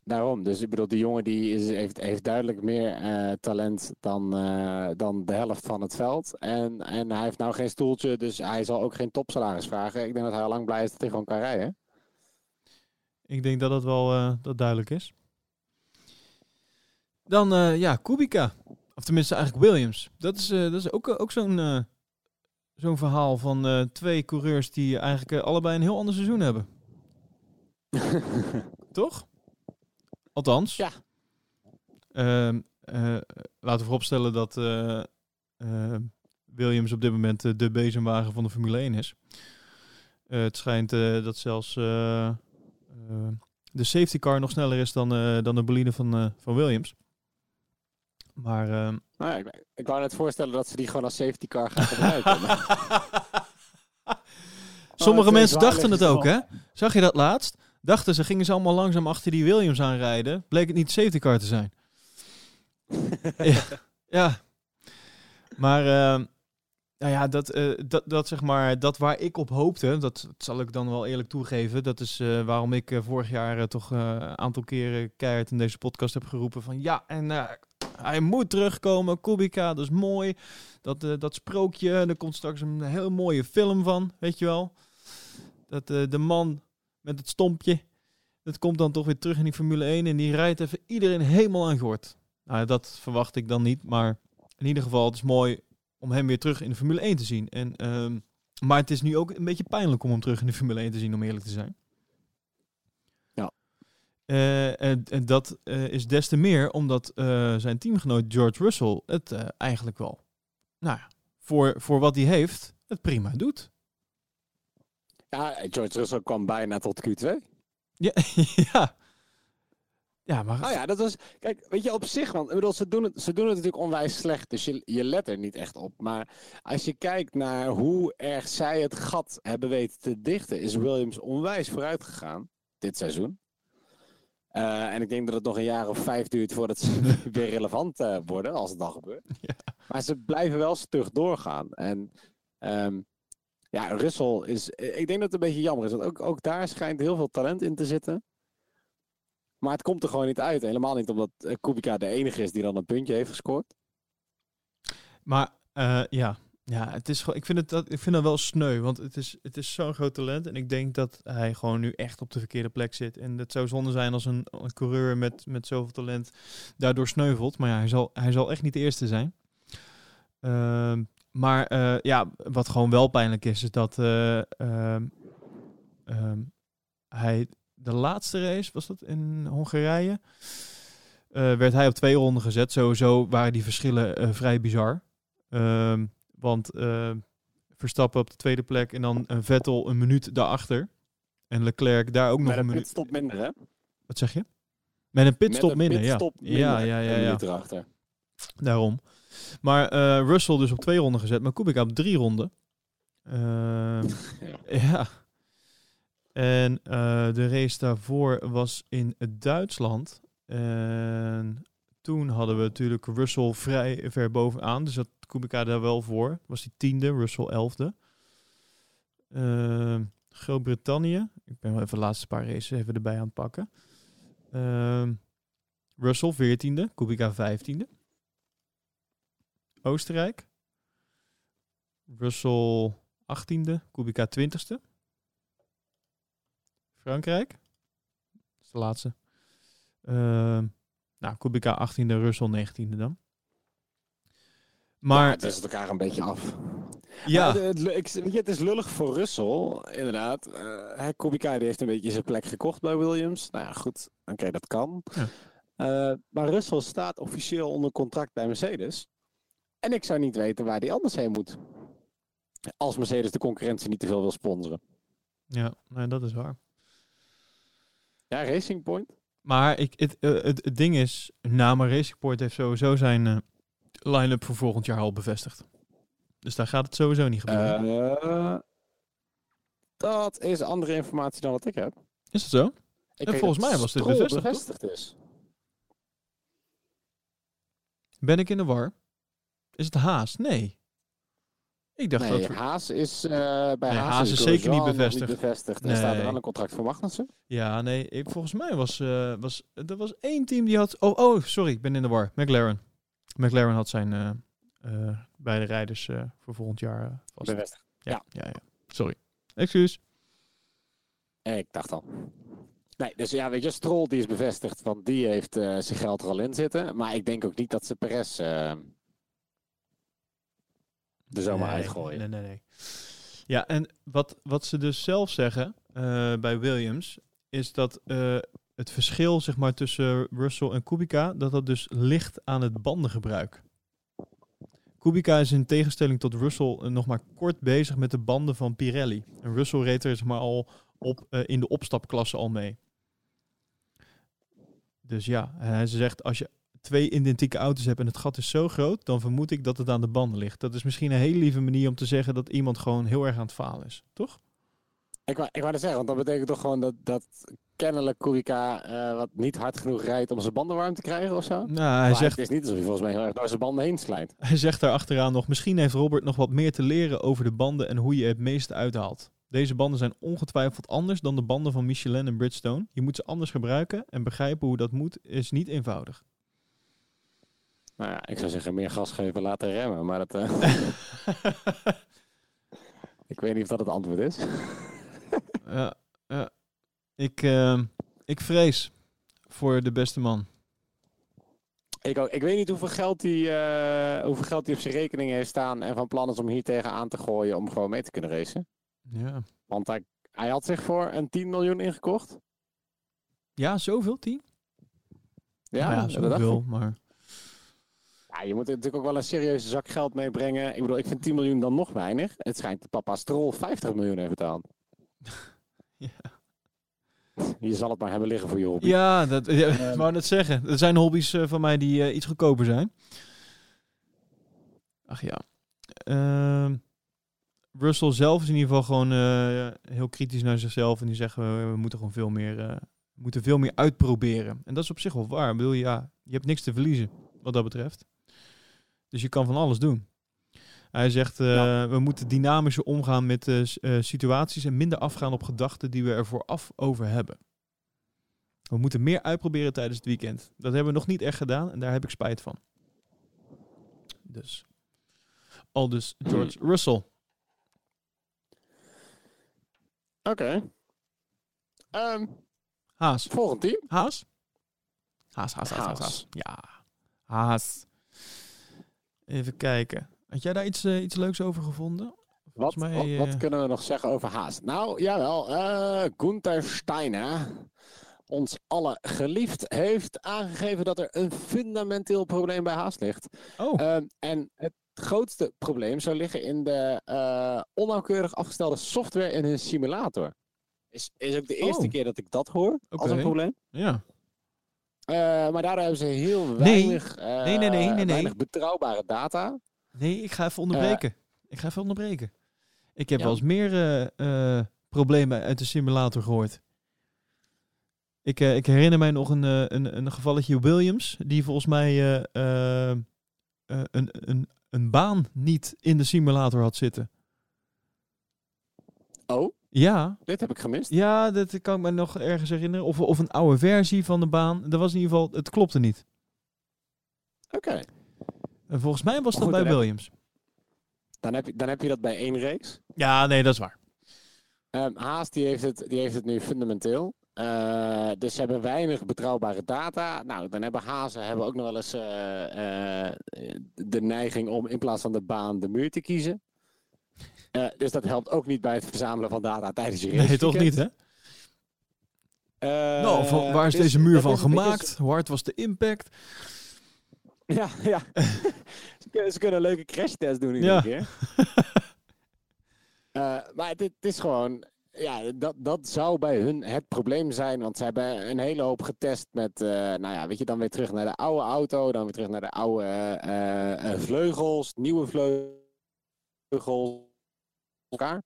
Daarom, dus ik bedoel, die jongen die is, heeft, heeft duidelijk meer talent dan, dan de helft van het veld. En, en hij heeft nou geen stoeltje, dus hij zal ook geen topsalaris vragen. Ik denk dat hij al lang blij is dat hij gewoon kan rijden. Ik denk dat dat wel eh, dat duidelijk is. Dan, eh, ja, Kubica. Of tenminste eigenlijk Williams. Dat is, eh, dat is ook, ook zo'n zo'n verhaal van twee coureurs die eigenlijk allebei een heel ander seizoen hebben. Toch? Althans. Ja. Ehm, eh, laten we vooropstellen dat Williams op dit moment de bezemwagen van de Formule 1 is. Het schijnt dat zelfs de safety car nog sneller is dan, eh, dan de bolide van, eh, van Williams. Maar ehm, Nou ja, ik, ik wou net voorstellen dat ze die gewoon als safety car gaan gebruiken. Sommige is mensen dachten het ook, hè? Zag je dat laatst? Dachten ze, gingen ze allemaal langzaam achter die Williams aanrijden. Bleek het niet de safety car te zijn. ja, ja. Maar, ehm, nou ja, dat, eh, dat, dat zeg maar, dat waar ik op hoopte, dat, zal ik dan wel eerlijk toegeven. Dat is eh, waarom ik eh, vorig jaar toch een aantal keren keihard in deze podcast heb geroepen van ja, en hij moet terugkomen. Kubica, dat is mooi. Dat, dat sprookje, er komt straks een heel mooie film van, weet je wel. Dat de man met het stompje, dat komt dan toch weer terug in die Formule 1 en die rijdt even iedereen helemaal aan gort. Nou, dat verwacht ik dan niet, maar in ieder geval, het is mooi om hem weer terug in de Formule 1 te zien. En, ehm, maar het is nu ook een beetje pijnlijk om hem terug in de Formule 1 te zien, om eerlijk te zijn. Ja. Eh, en, en dat eh, is des te meer omdat eh, zijn teamgenoot George Russell het eigenlijk wel, nou ja, voor, voor wat hij heeft, het prima doet. ja, George Russell kwam bijna tot Q2. Ja, ja. Ja, maar Nou ja, dat was. Kijk, weet je, op zich, want ik bedoel, ze doen het, ze doen het natuurlijk onwijs slecht. Dus je, je let er niet echt op. Maar als je kijkt naar hoe erg zij het gat hebben weten te dichten, is Williams onwijs vooruit gegaan dit seizoen. Eh, en ik denk dat het nog een jaar of vijf duurt voordat ze weer relevant eh, worden, als het dan gebeurt. Ja. Maar ze blijven wel stug doorgaan. En ehm, ja, Russell is. Ik denk dat het een beetje jammer is. Want ook, ook daar schijnt heel veel talent in te zitten. Maar het komt er gewoon niet uit. Helemaal niet omdat eh, Kubica de enige is die dan een puntje heeft gescoord. Maar eh, ja, ja het is ik, vind het, dat, ik vind dat wel sneu, want het is, het is zo'n groot talent. En ik denk dat hij gewoon nu echt op de verkeerde plek zit. En het zou zonde zijn als een, een coureur met, met zoveel talent daardoor sneuvelt. Maar ja, hij zal, hij zal echt niet de eerste zijn. Ehm, maar eh, ja, wat gewoon wel pijnlijk is, is dat eh, ehm, ehm, hij de laatste race, was dat in Hongarije, eh, werd hij op twee ronden gezet. Sowieso waren die verschillen eh, vrij bizar. Ehm, want eh, Verstappen op de tweede plek en dan een Vettel een minuut daarachter. En Leclerc daar ook nog Met een een minuut. pitstop minder, hè? Wat zeg je? Met een pitstop minder, pitstop ja. minder, Ja, ja, ja, ja. minuut erachter. Daarom. Maar eh, Russell dus op twee ronden gezet, maar Kubica op drie ronden. Ehm, ja. En eh, de race daarvoor was in Duitsland. En toen hadden we natuurlijk Russell vrij ver bovenaan. Dus dat Kubica daar wel voor. Was hij tiende, Russell elfde. Ehm, Groot-Brittannië. Ik ben wel even de laatste paar races even erbij aan het pakken. Ehm, Russell veertiende, Kubica vijftiende. Oostenrijk. Russell 18e, Kubica 20ste. Frankrijk. Dat is de laatste. Ehm, nou, Kubica 18e, Russell 19e dan. Maar Ja, het is elkaar een beetje af. ja, Maar het, ik, is lullig voor Russell, inderdaad. Eh Kubica die heeft een beetje zijn plek gekocht bij Williams. Nou ja, goed. Oké, dat kan. Ja. Eh, maar Russell staat officieel onder contract bij Mercedes. En ik zou niet weten waar hij anders heen moet. Als Mercedes de concurrentie niet te veel wil sponsoren. ja nee, dat is waar. Ja, Racing Point. Maar ik, het, eh, het, het ding is, nou, maar Racing Point heeft sowieso zijn eh, line-up voor volgend jaar al bevestigd. Dus daar gaat het sowieso niet gebeuren. Eh, dat is andere informatie dan wat ik heb. is dat zo? Ik En volgens mij was dit bevestigd, bevestigd is. Ben ik in de war? Is het Haas? Nee. Ik dacht Nee, dat... Haas is, eh, bij Nee, Haas, Haas is zeker niet bevestigd. bevestigd. Er staat er wel een contract voor Magnussen. Ja, nee, ik, volgens mij was, eh, was... Er was één team die had... Oh, oh, sorry, ik ben in de war. McLaren. McLaren had zijn eh, beide rijders voor volgend jaar vast. Bevestigd. Ja, ja, ja. Sorry. Excuus. Ik dacht al. Nee, dus ja, weet je, Stroll die is bevestigd, want die heeft zijn geld er al in zitten. Maar ik denk ook niet dat ze Perez er zomaar nee, uitgooien. Nee, nee, nee. Ja, en wat, wat ze dus zelf zeggen eh, bij Williams, is dat eh, het verschil zeg maar, tussen Russell en Kubica, dat dat dus ligt aan het bandengebruik. Kubica is in tegenstelling tot Russell eh, nog maar kort bezig met de banden van Pirelli. En Russell reed er zeg maar, al op, in de opstapklasse al mee. Dus ja, hij zegt als je twee identieke auto's hebt en het gat is zo groot, dan vermoed ik dat het aan de banden ligt. Dat is misschien een hele lieve manier om te zeggen dat iemand gewoon heel erg aan het falen is, toch? Ik, wou, ik wou dat zeggen, want dat betekent toch gewoon dat, dat kennelijk Kubica eh, wat niet hard genoeg rijdt om zijn banden warm te krijgen of zo? Nou, hij Maar zegt, Het is niet alsof hij volgens mij heel erg door zijn banden heen slijt. hij zegt daar achteraan nog, misschien heeft Robert nog wat meer te leren over de banden en hoe je het meeste uithaalt. Deze banden zijn ongetwijfeld anders dan de banden van Michelin en Bridgestone. Je moet ze anders gebruiken en begrijpen hoe dat moet is niet eenvoudig. Nou ja, ik zou zeggen meer gas geven, laten remmen. Maar dat, eh, ik weet niet of dat het antwoord is. ja, ja. Ik, ehm, ik vrees voor de beste man. Ik, ook, ik weet niet hoeveel geld, hij, eh, hoeveel geld hij op zijn rekening heeft staan en van plan is om hier tegenaan te gooien om gewoon mee te kunnen racen. Ja, Want hij, hij had zich voor een 10 miljoen ingekocht. ja zoveel, team? Ja, zoveel, maar... Ja, je moet natuurlijk ook wel een serieuze zak geld meebrengen. Ik bedoel, ik vind 10 miljoen dan nog weinig. Het schijnt dat papa Stroll 50 miljoen heeft betaald. Ja. Je zal het maar hebben liggen voor je hobby. Ja, dat ja, ik wou net zeggen. Er zijn hobby's eh, van mij die eh, iets goedkoper zijn. Ach ja. Ehm, Russell zelf is in ieder geval gewoon eh, heel kritisch naar zichzelf. En die zegt, eh, we moeten gewoon veel meer, moeten veel meer uitproberen. En dat is op zich wel waar. Ik bedoel, ja, je hebt niks te verliezen wat dat betreft. Dus je kan van alles doen. Hij zegt, eh, Ja. we moeten dynamischer omgaan met eh, situaties en minder afgaan op gedachten die we er vooraf over hebben. We moeten meer uitproberen tijdens het weekend. Dat hebben we nog niet echt gedaan en daar heb ik spijt van. Dus. Al dus George Russell. Oké. Ehm, Haas. volgend team. Haas? Haas, Haas, Haas, Haas. Haas. Haas. Ja. Haas. Even kijken. Had jij daar iets, eh, iets leuks over gevonden? Wat, mij, wat, eh, wat kunnen we nog zeggen over Haas? Nou, jawel. eh Gunther Steiner, ons alle geliefd, heeft aangegeven dat er een fundamenteel probleem bij Haas ligt. Oh, Ehm, en het grootste probleem zou liggen in de onnauwkeurig afgestelde software in hun simulator. Is, is ook de eerste Oh. keer dat ik dat hoor als een probleem. ja. Eh, maar daardoor hebben ze heel weinig, eh, Nee, nee, nee, nee, nee. weinig betrouwbare data. Nee, ik ga even onderbreken. ik ga even onderbreken. Ik heb Ja. wel eens meer eh, eh, problemen uit de simulator gehoord. Ik, eh, ik herinner mij nog een, eh, een, een gevalletje Williams, die volgens mij eh, eh, eh, een, een, een baan niet in de simulator had zitten. Oh, Ja, dit heb ik gemist. ja dat kan ik me nog ergens herinneren. Of, of een oude versie van de baan. Dat was in ieder geval, het klopte niet. Oké. En volgens mij was dat goed, bij dan heb- Williams. Dan, heb je, dan heb je dat bij één race. Ja, nee, dat is waar. Ehm, Haas die heeft, het, die heeft het nu fundamenteel. Eh, dus ze hebben weinig betrouwbare data. Nou, dan hebben Hazen hebben ook nog wel eens eh, eh, de neiging om in plaats van de baan de muur te kiezen. Eh, dus dat helpt ook niet bij het verzamelen van data tijdens je race. Nee, toch niet, hè? nou, van, waar is dus deze muur van is beetje gemaakt? Hoe hard was de impact? Ja, ja. ze, kunnen, ze kunnen een leuke crashtest doen iedere Ja. keer. Eh, maar het, het is gewoon... Ja, dat, dat zou bij hun het probleem zijn. Want ze hebben een hele hoop getest met... eh, nou ja, weet je, dan weer terug naar de oude auto. Dan weer terug naar de oude eh, eh, vleugels. Nieuwe vleugels. Elkaar.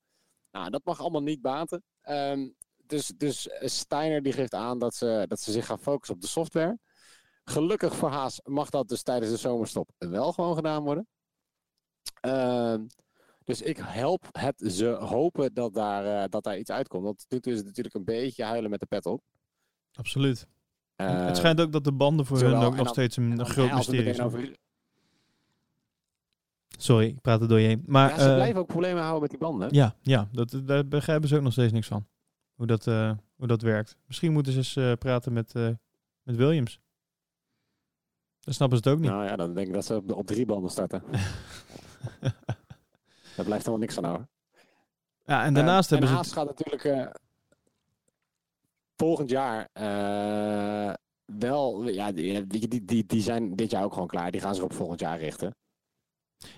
Nou, dat mag allemaal niet baten. Ehm, dus, dus Steiner die geeft aan dat ze, dat ze zich gaan focussen op de software. Gelukkig voor Haas mag dat dus tijdens de zomerstop wel gewoon gedaan worden. Ehm, dus ik help het ze hopen dat daar, eh, dat daar iets uitkomt. Want nu toe is het natuurlijk een beetje huilen met de pet op. Absoluut. Eh, het schijnt ook dat de banden voor hun ook nog dan- steeds een, groot het mysterie zijn. over- Sorry, ik praat er door je heen. Maar ja, ze eh, blijven ook problemen houden met die banden. ja, ja dat, daar begrijpen ze ook nog steeds niks van. Hoe dat, eh, hoe dat werkt. Misschien moeten ze eens eh, praten met, eh, met Williams. Dan snappen ze het ook niet. Nou ja, dan denk ik dat ze op, op drie banden starten. Daar blijft helemaal niks van over. ja, en daarnaast Eh, hebben en ze... Haas gaat natuurlijk eh, volgend jaar eh, wel... Ja, die, die, die, die, die zijn dit jaar ook gewoon klaar. Die gaan zich op volgend jaar richten.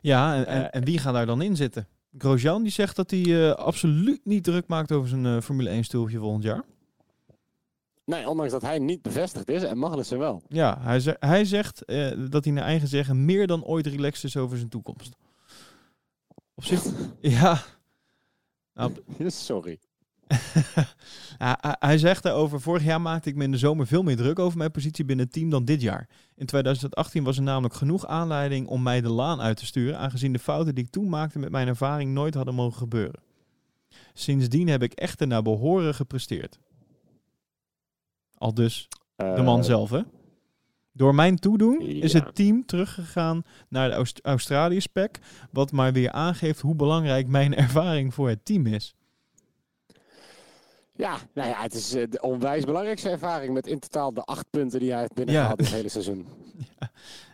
Ja, en, en, eh, en wie gaat daar dan in zitten? Grosjean die zegt dat hij eh, absoluut niet druk maakt over zijn eh, Formule 1 stoeltje volgend jaar. Nee, ondanks dat hij niet bevestigd is en Magnussen wel. Ja, hij, ze- hij zegt dat hij naar eigen zeggen meer dan ooit relaxed is over zijn toekomst. Op zich, ja. Nou, Sorry. Ja, hij- zegt daarover, vorig jaar maakte ik me in de zomer veel meer druk over mijn positie binnen het team dan dit jaar. In 2018 was er namelijk genoeg aanleiding om mij de laan uit te sturen, aangezien de fouten die ik toen maakte met mijn ervaring nooit hadden mogen gebeuren. Sindsdien heb ik echter naar behoren gepresteerd. Al dus de man Eh, zelf, hè? Door mijn toedoen is het team teruggegaan naar de Aust- Australië-spec, wat maar weer aangeeft hoe belangrijk mijn ervaring voor het team is. Ja, nou ja, het is eh, de onwijs belangrijkste ervaring met in totaal de acht punten die hij heeft binnengehaald Ja. dit hele seizoen.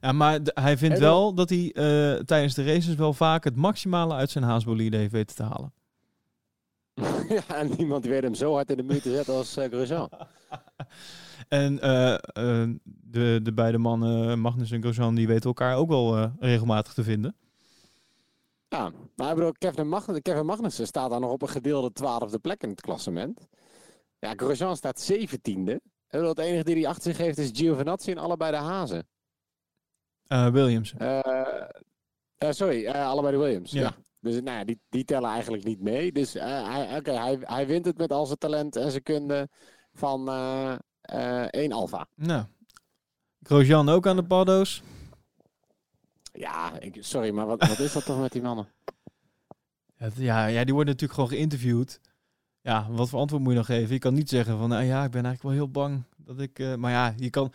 Ja, maar hij vindt En wel dat hij eh, tijdens de races wel vaak het maximale uit zijn haasbolide heeft weten te halen. ja, en niemand weet hem zo hard in de muur te zetten als uh, Grosjean. En de, de beide mannen, Magnus en Grosjean, die weten elkaar ook wel regelmatig te vinden. Ja, maar ik bedoel, Kevin, Magn Kevin Magnussen staat dan nog op een gedeelde twaalfde plek in het klassement. Ja, Grosjean staat zeventiende. En het enige die hij achter zich heeft is Giovinazzi en allebei de Hazen. Eh, Williams. Eh, eh, sorry, allebei de Williams. Ja. Ja. Dus nou ja, die, die tellen eigenlijk niet mee. Dus hij, oké, hij, hij wint het met al zijn talent en zijn kunde van één Alfa. Nou, Grosjean ook aan de paddo's. Ja, ik, sorry, maar wat, wat is dat toch met die mannen? Ja, ja, ja, die worden natuurlijk gewoon geïnterviewd. Ja, wat voor antwoord moet je dan geven? Je kan niet zeggen van, nou ja, ik ben eigenlijk wel heel bang dat ik... eh, maar ja, je kan...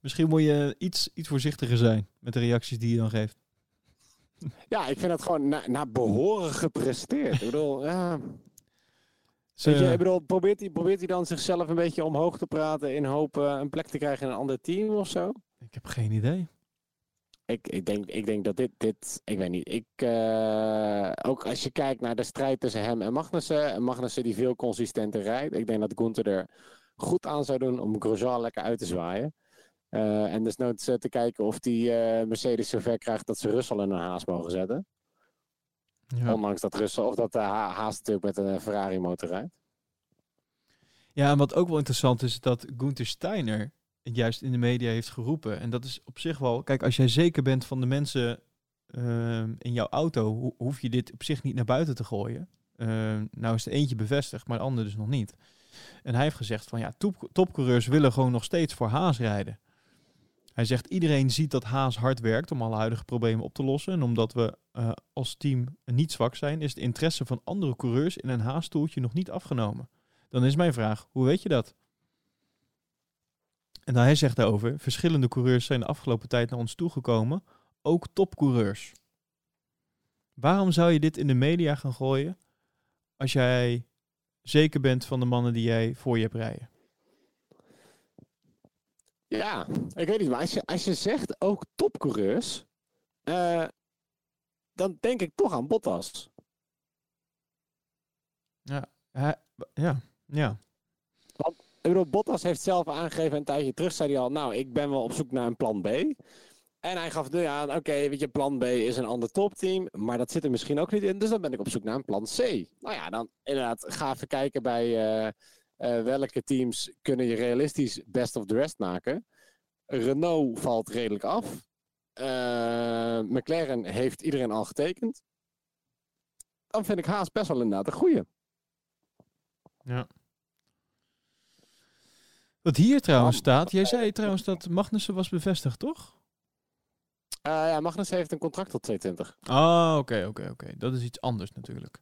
Misschien moet je iets, iets voorzichtiger zijn met de reacties die je dan geeft. Ja, ik vind dat gewoon na, naar behoren gepresteerd. ik bedoel, ja, Weet je, ik bedoel, probeert hij, probeert hij dan zichzelf een beetje omhoog te praten in hoop eh, een plek te krijgen in een ander team of zo? ik heb geen idee. Ik, ik, denk, ik denk dat dit, dit ik weet niet, ik, eh, ook als je kijkt naar de strijd tussen hem en Magnussen, en Magnussen die veel consistenter rijdt, ik denk dat Gunther er goed aan zou doen om Grosjean lekker uit te zwaaien. Eh, en desnoods uh, te kijken of die uh, Mercedes zover krijgt dat ze Russell in een haas mogen zetten. Ja. Ondanks dat Russell, of dat de ha haas natuurlijk met een Ferrari motor rijdt. Ja, en wat ook wel interessant is, dat Gunther Steiner juist in de media heeft geroepen. En dat is op zich wel... Kijk, als jij zeker bent van de mensen uh, in jouw auto, ho hoef je dit op zich niet naar buiten te gooien. Uh, nou is er eentje bevestigd, maar de andere dus nog niet. En hij heeft gezegd van ja, top, topcoureurs willen gewoon nog steeds voor Haas rijden. Hij zegt iedereen ziet dat Haas hard werkt om alle huidige problemen op te lossen. En omdat we uh, als team niet zwak zijn, is het interesse van andere coureurs in een Haas-stoeltje nog niet afgenomen. Dan is mijn vraag, hoe weet je dat? En hij zegt daarover, verschillende coureurs zijn de afgelopen tijd naar ons toegekomen, ook topcoureurs. Waarom zou je dit in de media gaan gooien als jij zeker bent van de mannen die jij voor je hebt rijden? Ja, ik weet niet, maar als je, als je zegt ook topcoureurs, uh, dan denk ik toch aan Bottas. Ja, ja, ja. Ik Bottas heeft zelf aangegeven een tijdje terug, zei hij al, nou, ik ben wel op zoek naar een plan B. En hij gaf nu aan, oké, weet je, plan B is een ander topteam, maar dat zit er misschien ook niet in, dus dan ben ik op zoek naar een plan C. Nou ja, dan inderdaad, ga even kijken bij uh, uh, welke teams kunnen je realistisch best of the rest maken. Renault valt redelijk af. Uh, McLaren heeft iedereen al getekend. Dan vind ik Haas best wel inderdaad een goeie. Ja. Wat hier trouwens staat, jij zei trouwens dat Magnussen was bevestigd, toch? Uh, ja, Magnussen heeft een contract tot 2020. Ah, oké, oké, oké. Dat is iets anders natuurlijk.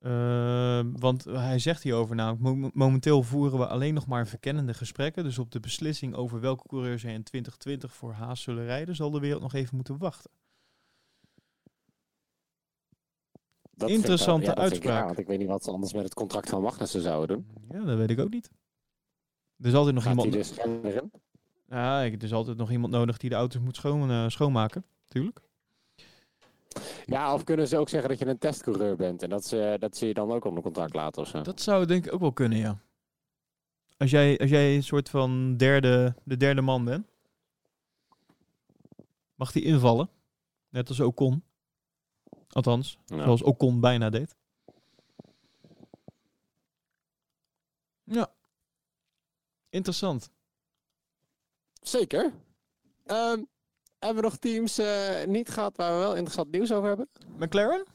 Uh, want hij zegt hierover namelijk, momenteel voeren we alleen nog maar verkennende gesprekken. Dus op de beslissing over welke coureurs er in 2020 voor Haas zullen rijden, zal de wereld nog even moeten wachten. Dat Interessante ik, ja, uitspraak. Ik, want ik weet niet wat ze anders met het contract van Magnussen zouden doen. Ja, dat weet ik ook niet. Er is altijd nog Gaat iemand. dus? Ja, er is altijd nog iemand nodig die de auto's moet schoon, uh, schoonmaken. Tuurlijk. Ja, of kunnen ze ook zeggen dat je een testcoureur bent en dat ze, dat ze je dan ook onder contract laten of zo? Dat zou denk ik ook wel kunnen, ja. Als jij, als jij een soort van derde, de derde man bent, mag die invallen. Net als Ocon. Althans, Ja. zoals Ocon bijna deed. Ja. Interessant. Zeker. Ehm, hebben we nog teams eh, niet gehad waar we wel interessant nieuws over hebben? McLaren?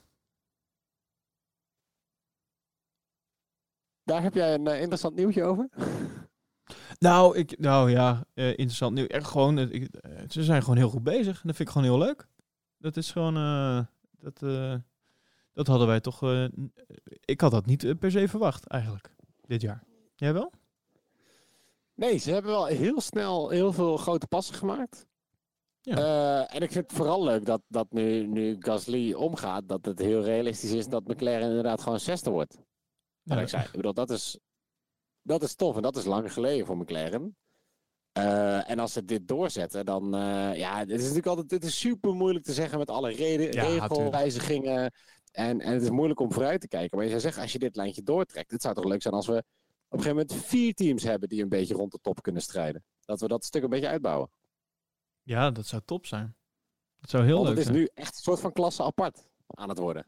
Daar heb jij een eh, interessant nieuwtje over? Nou, ik, nou ja, eh, interessant. Nu, echt gewoon, ik, ze zijn gewoon heel goed bezig. En dat vind ik gewoon heel leuk. Dat is gewoon, dat, dat hadden wij toch, ik had dat niet per se verwacht eigenlijk, dit jaar. Jij wel? Nee, ze hebben wel heel snel heel veel grote passen gemaakt. Ja. Eh, en ik vind het vooral leuk dat, dat nu, nu Gasly omgaat, dat het heel realistisch is dat McLaren inderdaad gewoon zesde wordt. Ja. Ik, zei, ik bedoel, dat is, dat is tof en dat is lang geleden voor McLaren. Eh, en als ze dit doorzetten, dan eh, ja, het is natuurlijk altijd het is super moeilijk te zeggen met alle reden, Ja, regelwijzigingen. En, en het is moeilijk om vooruit te kijken. Maar je zou zeggen, als je dit lijntje doortrekt, het zou toch leuk zijn als we op een gegeven moment vier teams hebben die een beetje rond de top kunnen strijden. Dat we dat stuk een beetje uitbouwen. Ja, dat zou top zijn. Dat zou heel Want leuk het is zijn. nu echt een soort van klasse apart aan het worden.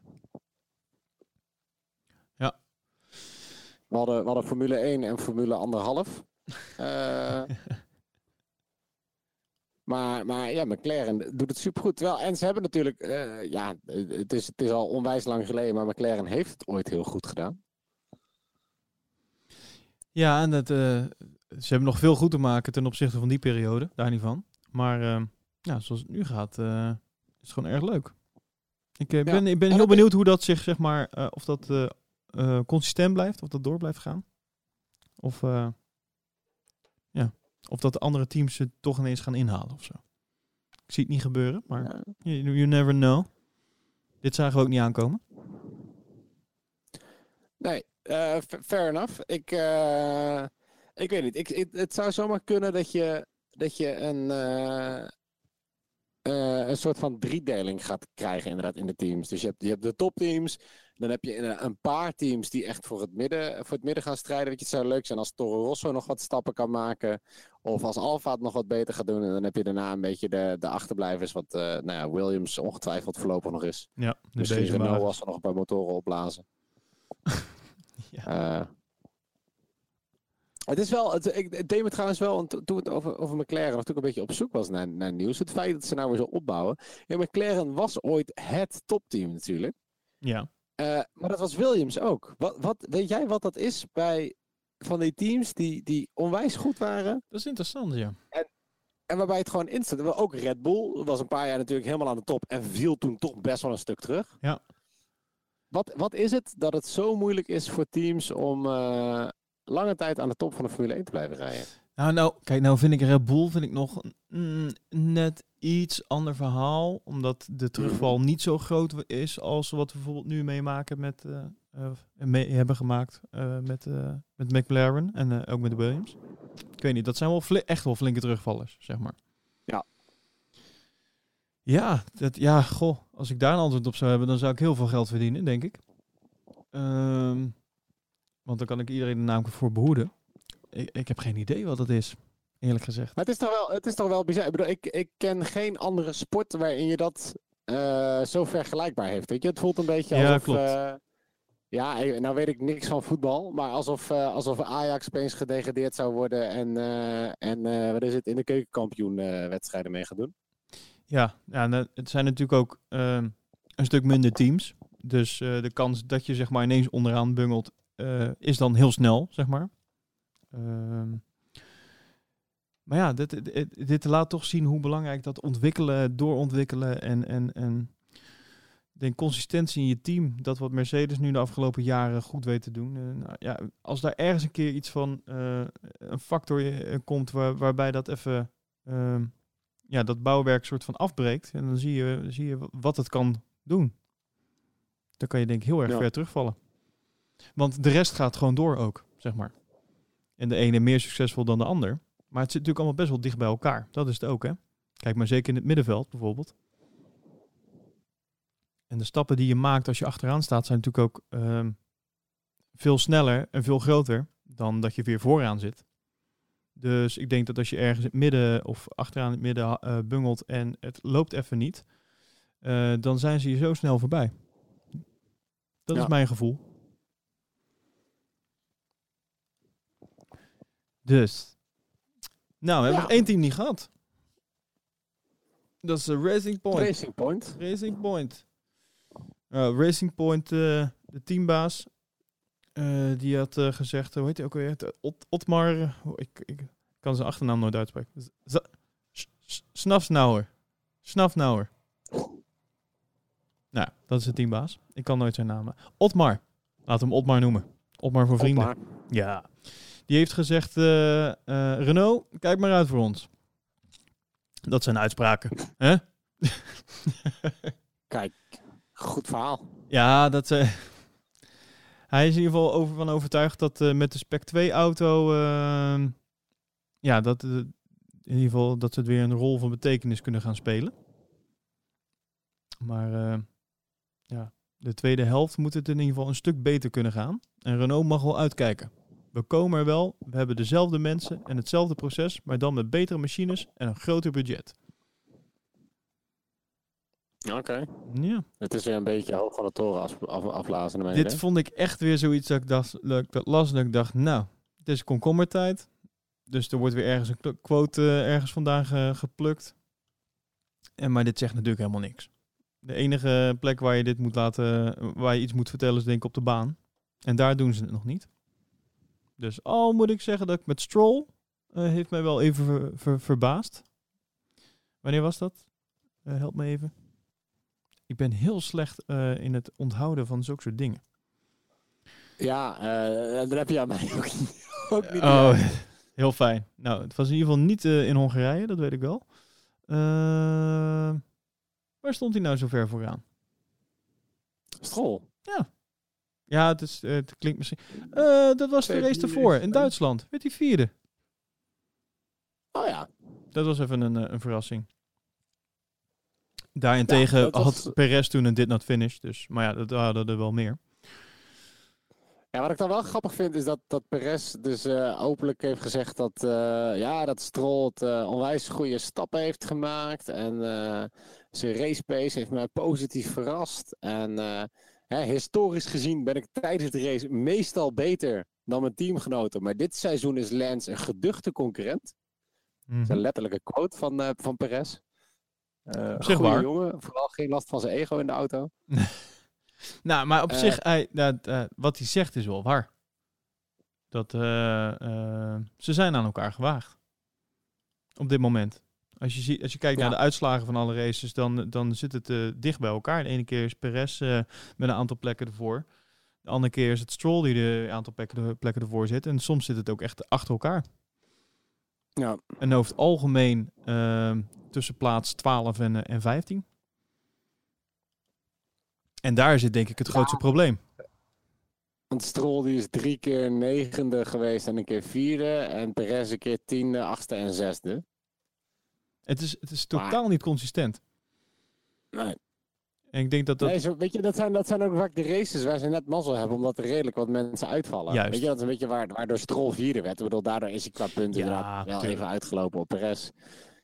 Ja. We hadden, we hadden Formule 1 en Formule 1,5. Eh maar, maar ja, McLaren doet het supergoed. Terwijl, en ze hebben natuurlijk, eh, ja, het is, het is al onwijs lang geleden, maar McLaren heeft het ooit heel goed gedaan. Ja, en dat, eh, ze hebben nog veel goed te maken ten opzichte van die periode, daar niet van. Maar eh, ja, zoals het nu gaat, eh, is het gewoon erg leuk. Ik ben, ik ben En heel benieuwd hoe dat zich, zeg maar, of dat consistent blijft, of dat door blijft gaan. Of, ja, of dat de andere teams het toch ineens gaan inhalen of zo. Ik zie het niet gebeuren, maar Ja. you, you never know. Dit zagen we ook niet aankomen. Nee, eh, fa- fair enough. Ik, eh, ik weet niet. Ik, ik- het zou zomaar kunnen dat je, dat je een, eh, een soort van driedeling gaat krijgen inderdaad in de teams. Dus je hebt, je hebt de topteams. Dan heb je een paar teams die echt voor het midden, voor het midden gaan strijden. Weet je, het zou leuk zijn als Toro Rosso nog wat stappen kan maken. Of als Alfa het nog wat beter gaat doen. En dan heb je daarna een beetje de, de achterblijvers. Wat nou ja, Williams ongetwijfeld voorlopig nog is. Ja, de Misschien deze Renault als ze nog een paar motoren opblazen. Ja. Eh, het is wel, het, ik, het deed me trouwens wel, want toen het over, over McLaren, of toen ik een beetje op zoek was naar, naar nieuws, het feit dat ze nou weer zo opbouwen. Ja, McLaren was ooit het topteam natuurlijk. Ja, Eh, maar dat was Williams ook. Wat, wat, weet jij wat dat is bij van die teams die, die onwijs goed waren? Dat is interessant, ja. En waarbij het gewoon instant. Ook Red Bull was een paar jaar natuurlijk helemaal aan de top en viel toen toch best wel een stuk terug. Ja. Wat, wat is het dat het zo moeilijk is voor teams om eh, lange tijd aan de top van de Formule 1 te blijven rijden? Nou, nou, kijk, nou vind ik Red Bull vind ik nog net iets ander verhaal. Omdat de terugval niet zo groot is als wat we bijvoorbeeld nu meemaken met, mee hebben gemaakt uh, met, met McLaren en ook met de Williams. Ik weet niet, dat zijn wel echt wel flinke terugvallers, zeg maar. Ja. Ja, dat, ja, goh, als ik daar een antwoord op zou hebben, dan zou ik heel veel geld verdienen, denk ik. Um, want dan kan ik iedereen er namelijk voor behoeden. Ik, ik heb geen idee wat dat is, eerlijk gezegd. Maar het is toch wel, het is toch wel bizar. Ik, bedoel, ik, ik ken geen andere sport waarin je dat uh, zo vergelijkbaar heeft. Weet je? Het voelt een beetje ja, alsof... Klopt. Uh, ja, nou weet ik niks van voetbal, maar alsof, uh, alsof Ajax opeens gedegradeerd zou worden en, en wat is het, in de keukenkampioen wedstrijden mee gaat doen. Ja, ja het zijn natuurlijk ook ehm, een stuk minder teams. Dus de kans dat je zeg maar ineens onderaan bungelt is dan heel snel, zeg maar. Um, maar ja, dit, dit, dit, laat toch zien hoe belangrijk dat ontwikkelen, doorontwikkelen en, en, en de consistentie in je team, dat wat Mercedes nu de afgelopen jaren goed weet te doen. Nou, ja, als daar ergens een keer iets van een factor komt waar, waarbij dat even uh, ja, dat bouwwerk soort van afbreekt, en dan zie je, zie je wat het kan doen. Dan kan je denk ik heel erg ja. ver terugvallen. Want de rest gaat gewoon door ook, zeg maar. En de ene meer succesvol dan de ander. Maar het zit natuurlijk allemaal best wel dicht bij elkaar. Dat is het ook, hè? Kijk maar zeker in het middenveld bijvoorbeeld. En de stappen die je maakt als je achteraan staat zijn natuurlijk ook uh, veel sneller en veel groter dan dat je weer vooraan zit. Dus ik denk dat als je ergens in het midden of achteraan in het midden uh, bungelt en het loopt even niet, uh, dan zijn ze je zo snel voorbij. Dat ja. is mijn gevoel. Dus. Nou, we hebben nog één team niet gehad. Dat is uh, Racing Point. Racing Point. Racing Point. Racing Point, eh, de teambaas, eh, die had eh, gezegd, hoe heet hij ook weer? Ot Otmar, eh, hoe- ik, ik kan zijn achternaam nooit uitspreken. Z- Snafsnauer. Snafnauer. Nou, dat is de teambaas. Ik kan nooit zijn naam. Otmar. Laat hem Otmar noemen. Otmar voor vrienden. Otmar. Ja. Die heeft gezegd, eh, Renault, kijk maar uit voor ons. Dat zijn uitspraken. hè? Kijk, goed verhaal. ja, dat... hij is in ieder geval over, van overtuigd dat eh, met de Spec 2 auto... eh, ja, dat, eh, in ieder geval dat ze het weer een rol van betekenis kunnen gaan spelen. Maar eh, ja, de tweede helft moet het in ieder geval een stuk beter kunnen gaan. En Renault mag wel uitkijken. We komen er wel, we hebben dezelfde mensen en hetzelfde proces, maar dan met betere machines en een groter budget. Oké. Ja. Het is weer een beetje hoog van de toren af, af, afblazen. Dit vond ik echt weer zoiets dat ik, dacht, ik dat las dat ik dacht, nou, het is komkommertijd. Dus er wordt weer ergens een quote eh, ergens vandaan ge- geplukt. En, maar dit zegt natuurlijk helemaal niks. De enige plek waar je dit moet laten, waar je iets moet vertellen is denk ik op de baan. En daar doen ze het nog niet. Dus al moet ik zeggen dat ik met Stroll eh, heeft mij wel even ver- ver- verbaasd. Wanneer was dat? Eh, help me even. Ik ben heel slecht eh, in het onthouden van zulke soort dingen. Ja, eh daar heb je aan mij ook niet. Ook niet Oh, heel fijn. Nou, het was in ieder geval niet eh, in Hongarije, dat weet ik wel. Waar stond hij nou zo ver vooraan? Strol. Ja, het, is, het klinkt misschien... Dat was de race ervoor, in Duitsland. Werd hij vierde. Oh ja. Dat was even een, een verrassing. Daarentegen Ja, dat was- had Perez toen een did not finish. Dus, maar ja, dat hadden er wel meer. Ja, wat ik dan wel grappig vind is dat, dat Perez dus eh, openlijk heeft gezegd dat, eh, ja, dat Stroll het eh, onwijs goede stappen heeft gemaakt. En zijn race pace heeft mij positief verrast. En hè, historisch gezien ben ik tijdens de race meestal beter dan mijn teamgenoten. Maar dit seizoen is Lance een geduchte concurrent. Dat is een letterlijke quote van, van Perez. Eh Op zich waar. jongen, vooral geen last van zijn ego in de auto. Nou, maar op Eh, zich, hij, eh, wat hij zegt is wel waar. Dat ze zijn aan elkaar gewaagd. Op dit moment. Als je, ziet, als je kijkt Ja. naar de uitslagen van alle races, dan, dan zit het dicht bij elkaar. De ene keer is Perez met een aantal plekken ervoor. De andere keer is het Stroll die een aantal plekken, plekken ervoor zit. En soms zit het ook echt achter elkaar. Ja. En over het algemeen ehm, tussen plaats 12 en, eh, en 15. En daar zit denk ik het grootste probleem. Want Stroll die is drie keer negende geweest en een keer vierde. En Perez een keer tiende, achtste en zesde. Het is, het is Maar- totaal niet consistent. Nee. En ik denk dat dat... Nee, zo, weet je, dat zijn, dat zijn ook vaak de races waar ze net mazzel hebben, omdat er redelijk wat mensen uitvallen. Juist. Weet je, dat is een beetje waar, waardoor Stroll vierde werd. Ik bedoel, daardoor is hij qua punten Ja, inderdaad wel tuurlijk. even uitgelopen op Perez.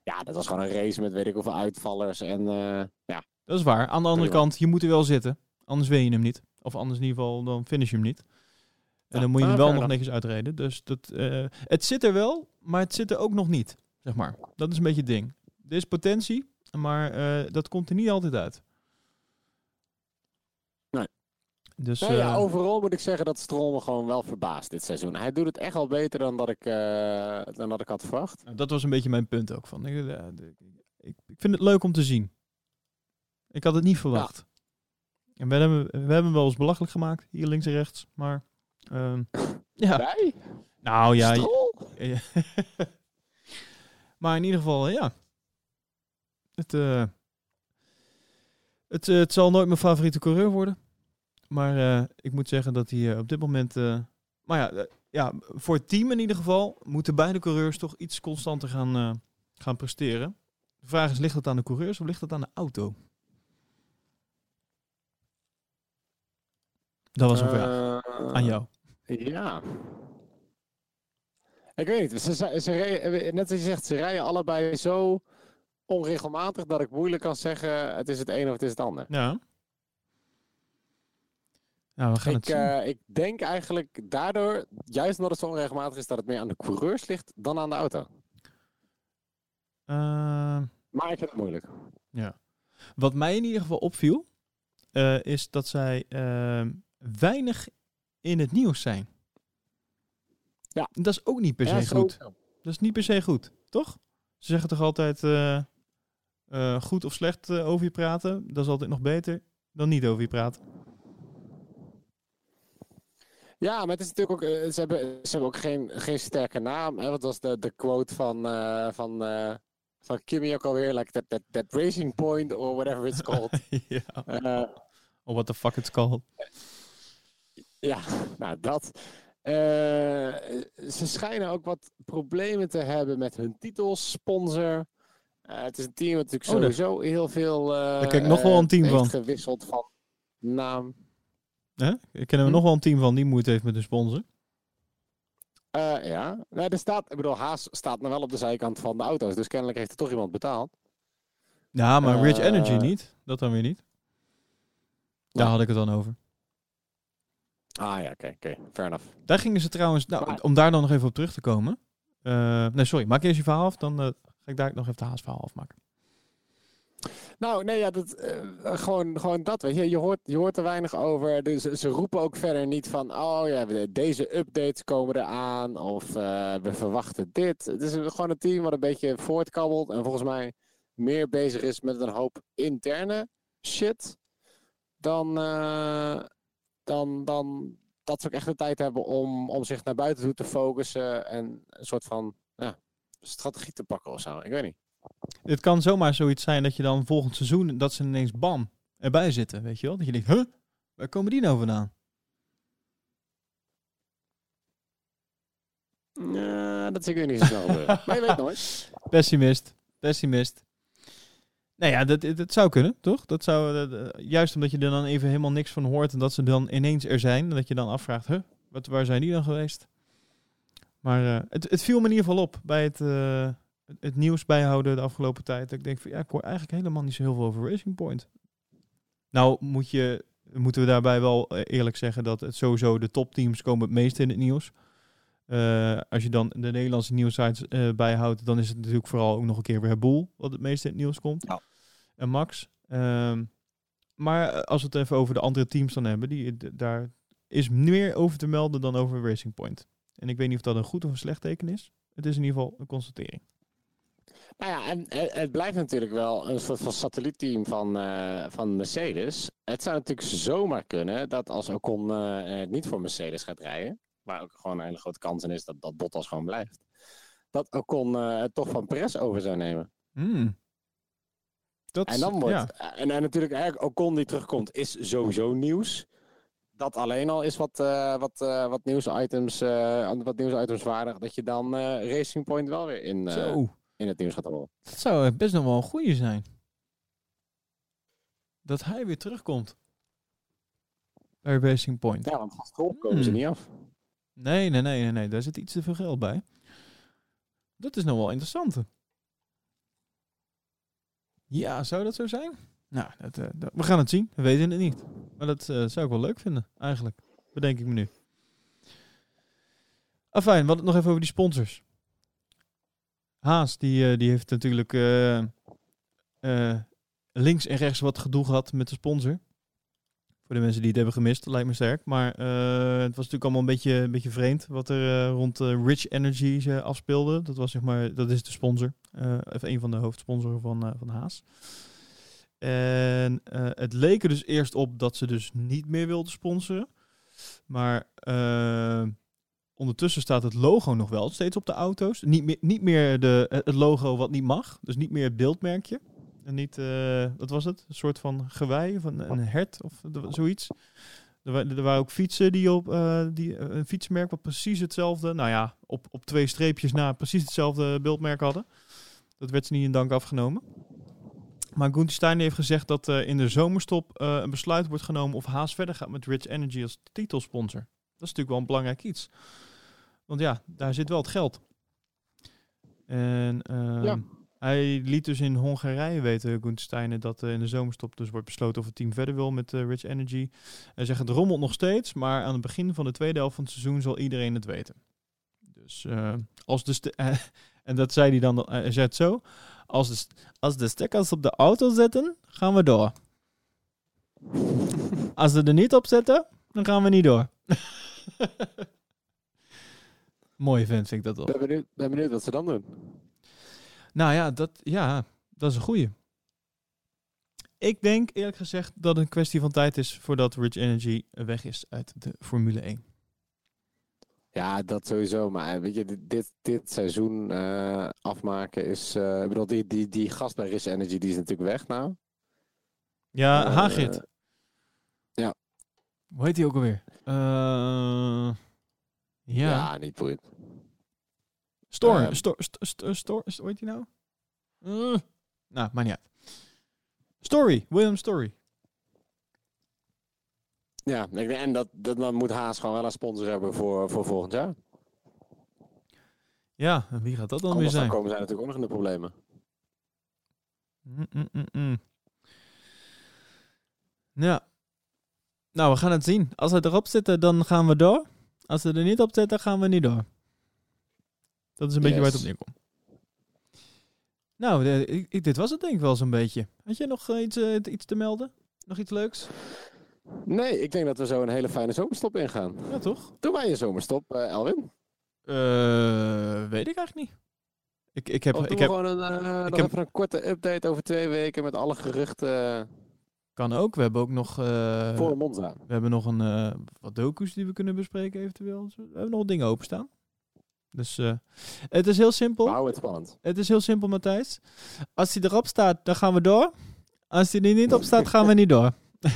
Ja, dat was gewoon een race met weet ik hoeveel uitvallers. En eh, ja, Dat is waar. Aan de andere kant, je moet er wel zitten. Anders win je hem niet. Of anders in ieder geval, dan finish je hem niet. En Ja, dan moet je hem ah, wel nog netjes uitreden. Dus dat, eh, het zit er wel, maar het zit er ook nog niet. Zeg maar. Dat is een beetje het ding. Er is potentie, maar eh, dat komt er niet altijd uit. Nee. Dus Nou ja, eh, overal moet ik zeggen dat Stroll me gewoon wel verbaast dit seizoen. Hij doet het echt al beter dan dat ik, eh, dan dat ik had verwacht. Nou, Dat was een beetje mijn punt ook. Van, ik, eh, ik, ik vind het leuk om te zien. Ik had het niet verwacht. En we hebben, we hebben hem wel eens belachelijk gemaakt, hier links en rechts. Maar ehm, ja, Wij? nou ja. maar in ieder geval, ja. Het, het, het zal nooit mijn favoriete coureur worden. Maar eh, ik moet zeggen dat hij eh, op dit moment... eh, maar ja, ja, voor het team in ieder geval moeten beide coureurs toch iets constanter gaan, gaan presteren. De vraag is, ligt dat aan de coureurs of ligt dat aan de auto? Dat was een vraag aan jou. Ja. Ik weet niet. Ze, ze, ze net als je zegt, ze rijden allebei zo onregelmatig dat ik moeilijk kan zeggen het is het een of het is het ander. Ja. Nou, we gaan het Ik, eh, ik denk eigenlijk daardoor, juist omdat het zo onregelmatig is, dat het meer aan de coureurs ligt dan aan de auto. Eh, Maar ik vind het moeilijk. Wat mij in ieder geval opviel, eh, is dat zij ehm, weinig in het nieuws zijn. Ja. Dat is ook niet per se Ja, goed. Dat is niet per se goed, toch? Ze zeggen toch altijd eh, goed of slecht over je praten. Dat is altijd nog beter dan niet over je praten. Ja, maar het is natuurlijk ook, eh, ze hebben, ze hebben ook geen, geen sterke naam. Hè? Wat was de, de quote van, eh, van, eh, van Kimmy ook alweer? Like that, that, that racing point or whatever it's called. ja. Oh, what the fuck it's called. Ja, nou dat. Ze schijnen ook wat problemen te hebben met hun titels, sponsor. Het is een team wat natuurlijk Oh, sowieso heel veel. Daar ik nog wel een team van. gewisseld van naam. Hè? Ik ken er Hm? nog wel een team van die moeite heeft met een sponsor. Eh, ja, nou, er staat, ik bedoel, Haas staat nog wel op de zijkant van de auto's, dus kennelijk heeft er toch iemand betaald. Ja, maar Rich Eh, Energy niet. Dat dan weer niet. Daar Nee. had ik het dan over. Ah ja, oké, oké, fair enough. Daar gingen ze trouwens, nou, Maar- om daar dan nog even op terug te komen. Eh, nee, sorry, maak eerst je verhaal af, dan eh, ga ik daar nog even de Haas verhaal afmaken. Nou, nee, ja, dat, eh, gewoon, gewoon dat, weet je. Je hoort, je hoort er weinig over. Dus ze roepen ook verder niet van, oh ja, deze updates komen eraan. Of eh, we verwachten dit. Het is gewoon een team wat een beetje voortkabbelt. En volgens mij meer bezig is met een hoop interne shit. Dan, eh, dan, dan dat ze ook echt de tijd hebben om, om zich naar buiten toe te focussen. En een soort van ja, strategie te pakken of zo. Ik weet niet. Het kan zomaar zoiets zijn dat je dan volgend seizoen, dat ze ineens bam, erbij zitten, weet je wel? Dat je denkt, huh, waar komen die nou vandaan? Ja, dat zie ik niet zo snel gebeuren. Maar je weet nooit. Pessimist, pessimist. Nou ja, dat, dat zou kunnen, toch? Dat zou, dat, eh, juist omdat je er dan even helemaal niks van hoort en dat ze dan ineens er zijn. En dat je dan afvraagt, huh, wat, waar zijn die dan geweest? Maar eh, het, het viel me in ieder geval op bij het, eh, het, nieuws bijhouden de afgelopen tijd. Dat ik denk van, ja, ik hoor eigenlijk helemaal niet zo heel veel over Racing Point. Nou moet je, moeten we daarbij wel eh, eerlijk zeggen dat het sowieso de topteams komen het meest in het nieuws. Eh, als je dan de Nederlandse nieuwsites eh bijhoudt, dan is het natuurlijk vooral ook nog een keer weer Boel wat het meest in het nieuws komt. Ja. En Max. Ehm, maar als we het even over de andere teams dan hebben, die, daar is meer over te melden dan over Racing Point. En ik weet niet of dat een goed of een slecht teken is. Het is in ieder geval een constatering. Nou ja, en het, blijft natuurlijk wel een soort van satellietteam van, eh, van Mercedes. Het zou natuurlijk zomaar kunnen dat als Ocon eh, eh, niet voor Mercedes gaat rijden, waar ook gewoon een hele grote kans in is dat, dat Bottas gewoon blijft, dat Ocon eh, het toch van Perez over zou nemen. Hmm. Dat, En dan wordt, ja. en, en natuurlijk eigenlijk Ocon die terugkomt is sowieso nieuws. Dat alleen al is wat, eh, wat, eh, wat nieuwsitems, eh, wat nieuwsitems waardig, dat je dan eh, Racing Point wel weer in, eh, Zo, in het nieuws gaat horen. dat zou best nog wel een goeie zijn. Dat hij weer terugkomt. Bij Racing Point. Ja, want van komen ze Hmm. niet af. Nee, nee, nee, nee, nee. Daar zit iets te veel geld bij. Dat is nog wel interessant. Ja, zou dat zo zijn? Nou, dat, eh, dat- we gaan het zien. We weten het niet. Maar dat eh, zou ik wel leuk vinden, eigenlijk. Bedenk ik me nu. Afijn, we hadden het nog even over die sponsors. Haas, die, eh, die heeft natuurlijk eh, eh, links en rechts wat gedoe gehad met de sponsor. Voor de mensen die het hebben gemist, lijkt me sterk. Maar het was natuurlijk allemaal een beetje, een beetje vreemd wat er rond eh, Rich Energy afspeelde. Dat was zeg maar, dat is de sponsor. of een van de hoofdsponsoren van, van Haas. En het leek er dus eerst op dat ze dus niet meer wilden sponsoren. Maar ondertussen staat het logo nog wel steeds op de auto's. Niet meer, niet meer de, het logo wat niet mag. Dus niet meer het beeldmerkje. En niet, eh, wat was het? Een soort van gewei of een, hert of zoiets. Er, er waren ook fietsen die op eh, die, eh, een fietsmerk wat precies hetzelfde, nou ja, op, op twee streepjes na precies hetzelfde beeldmerk hadden. Dat werd ze niet in dank afgenomen. Maar Gunther Steiner heeft gezegd dat eh, in de zomerstop eh, een besluit wordt genomen of Haas verder gaat met Rich Energy als titelsponsor. Dat is natuurlijk wel een belangrijk iets. Want ja, daar zit wel het geld. En ehm, Ja. hij liet dus in Hongarije weten, Gunther Steiner, dat eh, in de zomerstop dus wordt besloten of het team verder wil met eh, Rich Energy. Hij zegt het rommelt nog steeds, maar aan het begin van de tweede helft van het seizoen zal iedereen het weten. Dus eh, als de en dat zei hij dan, hij zei het zo, als de, als de stekkers op de auto zitten, gaan we door. Als ze er niet op zetten, dan gaan we niet door. Mooie vent vind ik dat wel. Ben benieuwd, ben benieuwd wat ze dan doen. Nou ja, dat, ja, dat is een goeie. Ik denk eerlijk gezegd dat het een kwestie van tijd is voordat Rich Energy weg is uit de Formule 1. Ja, dat sowieso. Maar weet je, dit, dit, seizoen eh, afmaken is... eh, ik bedoel, die, die, die gast bij Rich Energy, die is natuurlijk weg nou. Ja, Eh, Hagrid. ja. Hoe heet hij ook alweer? Ja. Ja, niet boeiend. Storm. Ehm. Stor, st, st, stor, st- hoe heet hij nou? Eh, nou, maar niet uit. Story. William Story. Ja, en dat, dat, dan moet Haas gewoon wel een sponsor hebben voor, voor volgend jaar. Ja, en wie gaat dat dan weer Anders dan zijn? komen zij natuurlijk ook nog in de problemen. Mm, mm, mm, mm. Ja. Nou, we gaan het zien. Als we erop zitten, dan gaan we door. Als we er niet op zitten, gaan we niet door. Dat is een beetje waar het op neerkomt. Nou, de- ik, ik- dit was het denk ik wel zo'n beetje. Had jij nog eh, iets, eh, iets te melden? Nog iets leuks? Nee, ik denk dat we zo een hele fijne zomerstop ingaan. Ja, toch? Doen wij een zomerstop, eh, Elwin? Weet ik eigenlijk niet. Ik, ik heb, ik heb, gewoon een, heb- even een korte update over twee weken met alle geruchten kan ook. We hebben ook nog, voor Monza? we hebben nog een, wat docu's die we kunnen bespreken eventueel. We hebben nog dingen openstaan. Dus eh, het is heel simpel. Houden het spannend. Het is heel simpel, Matthijs. Als hij erop staat, dan gaan we door. Als hij er niet op staat, gaan we niet door.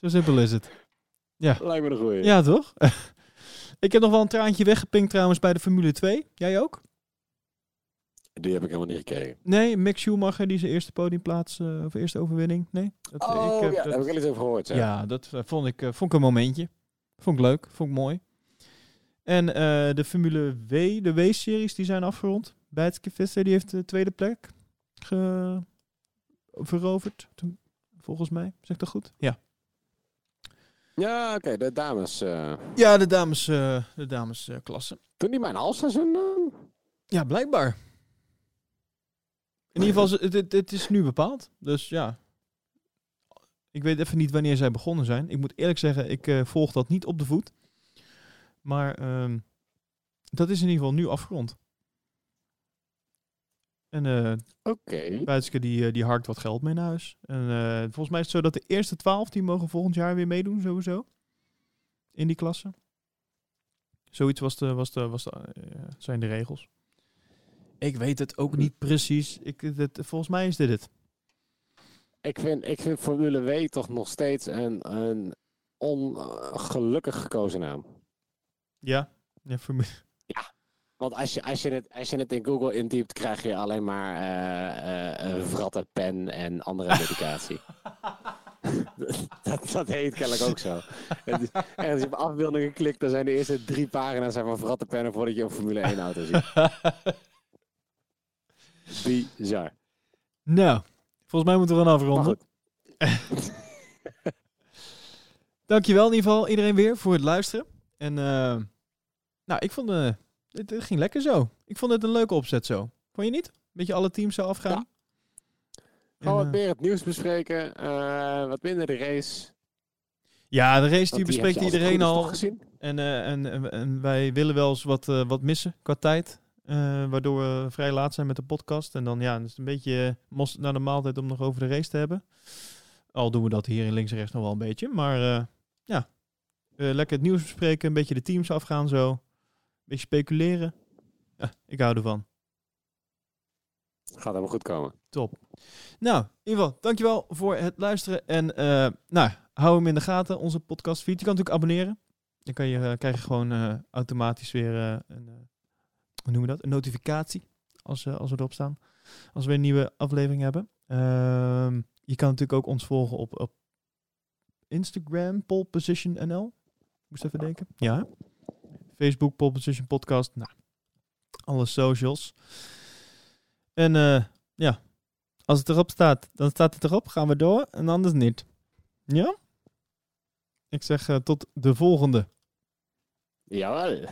Zo simpel is het. Lijkt me een goeie. Ja, toch? ik heb nog wel een traantje weggepinkt trouwens bij de Formule 2. Jij ook? Die heb ik helemaal niet gekregen. Nee, Mick Schumacher die zijn eerste podiumplaats, eh of eerste overwinning. Nee? Dat, Oh, ik heb ja, dat- daar heb ik wel iets over gehoord. Ja. Ja, dat eh, vond ik, eh, vond ik een momentje. Vond ik leuk, vond ik mooi. En eh, de Formule W, de W-series, die zijn afgerond. Bijtske Visser, die heeft de tweede plek ge- veroverd. Volgens mij, zeg ik dat goed? Ja. Ja, oké, de dames. eh Ja, de dames, eh de dames eh, klasse. toen die mijn halfseizoen. eh, Ja, blijkbaar. In ieder geval, het, het, het is nu bepaald. Dus ja. Ik weet even niet wanneer zij begonnen zijn. Ik moet eerlijk zeggen, ik eh, volg dat niet op de voet. Maar ehm, dat is in ieder geval nu afgerond. En eh Oké. Buitske die, eh, die harkt wat geld mee naar huis. En eh, volgens mij is het zo dat de eerste twaalf die mogen volgend jaar weer meedoen, sowieso. In die klasse. Zoiets was de, was de, was de, eh, zijn de regels. Ik weet het ook niet precies. Ik, het, volgens mij is dit het. Ik vind, ik vind Formule W toch nog steeds een, een ongelukkig gekozen naam. Ja, ja voor mij. Want als je, als, je het, als je het in Google intypt, krijg je alleen maar eh eh vratte pen en andere medicatie. dat, dat heet kennelijk ook zo. En, en als je op afbeeldingen klikt, dan zijn de eerste drie pagina's zijn van vratte pennen voordat je een Formule 1 auto ziet. Bizar. nou, volgens mij moeten we Maar afronden. Dankjewel in ieder geval iedereen weer voor het luisteren. En eh, nou, ik vond eh het, het ging lekker zo. Ik vond het een leuke opzet zo. Vond je niet? Beetje alle teams zo afgaan. Ja. Gewoon wat eh, meer het nieuws bespreken, eh, wat minder de race. ja, de race die bespreekt het iedereen al. En, en, en, en wij willen wel eens wat, wat missen qua tijd. waardoor we vrij laat zijn met de podcast. En dan ja, het is een beetje mos naar de maaltijd om nog over de race te hebben. Al doen we dat hier in links en rechts nog wel een beetje. Maar Eh, lekker het nieuws bespreken. Een beetje de teams afgaan zo. Een beetje speculeren. Ja, ik hou ervan. Gaat helemaal goed komen. Top. Nou, in ieder geval, dankjewel voor het luisteren. En eh, nou, hou hem in de gaten, onze podcast feed. Je kan natuurlijk abonneren. Dan kan je, eh, krijg je gewoon automatisch weer een, hoe noemen we dat? een notificatie als, als we erop staan. Als we een nieuwe aflevering hebben. Ehm, je kan natuurlijk ook ons volgen op, op Instagram, Pole Position NL. Moest even denken. Ja. Facebook, Pole Position Podcast. Nou, alle socials. En eh, ja, als het erop staat, dan staat het erop. Gaan we door en anders niet. Ja? Ik zeg eh, tot de volgende. Jawel.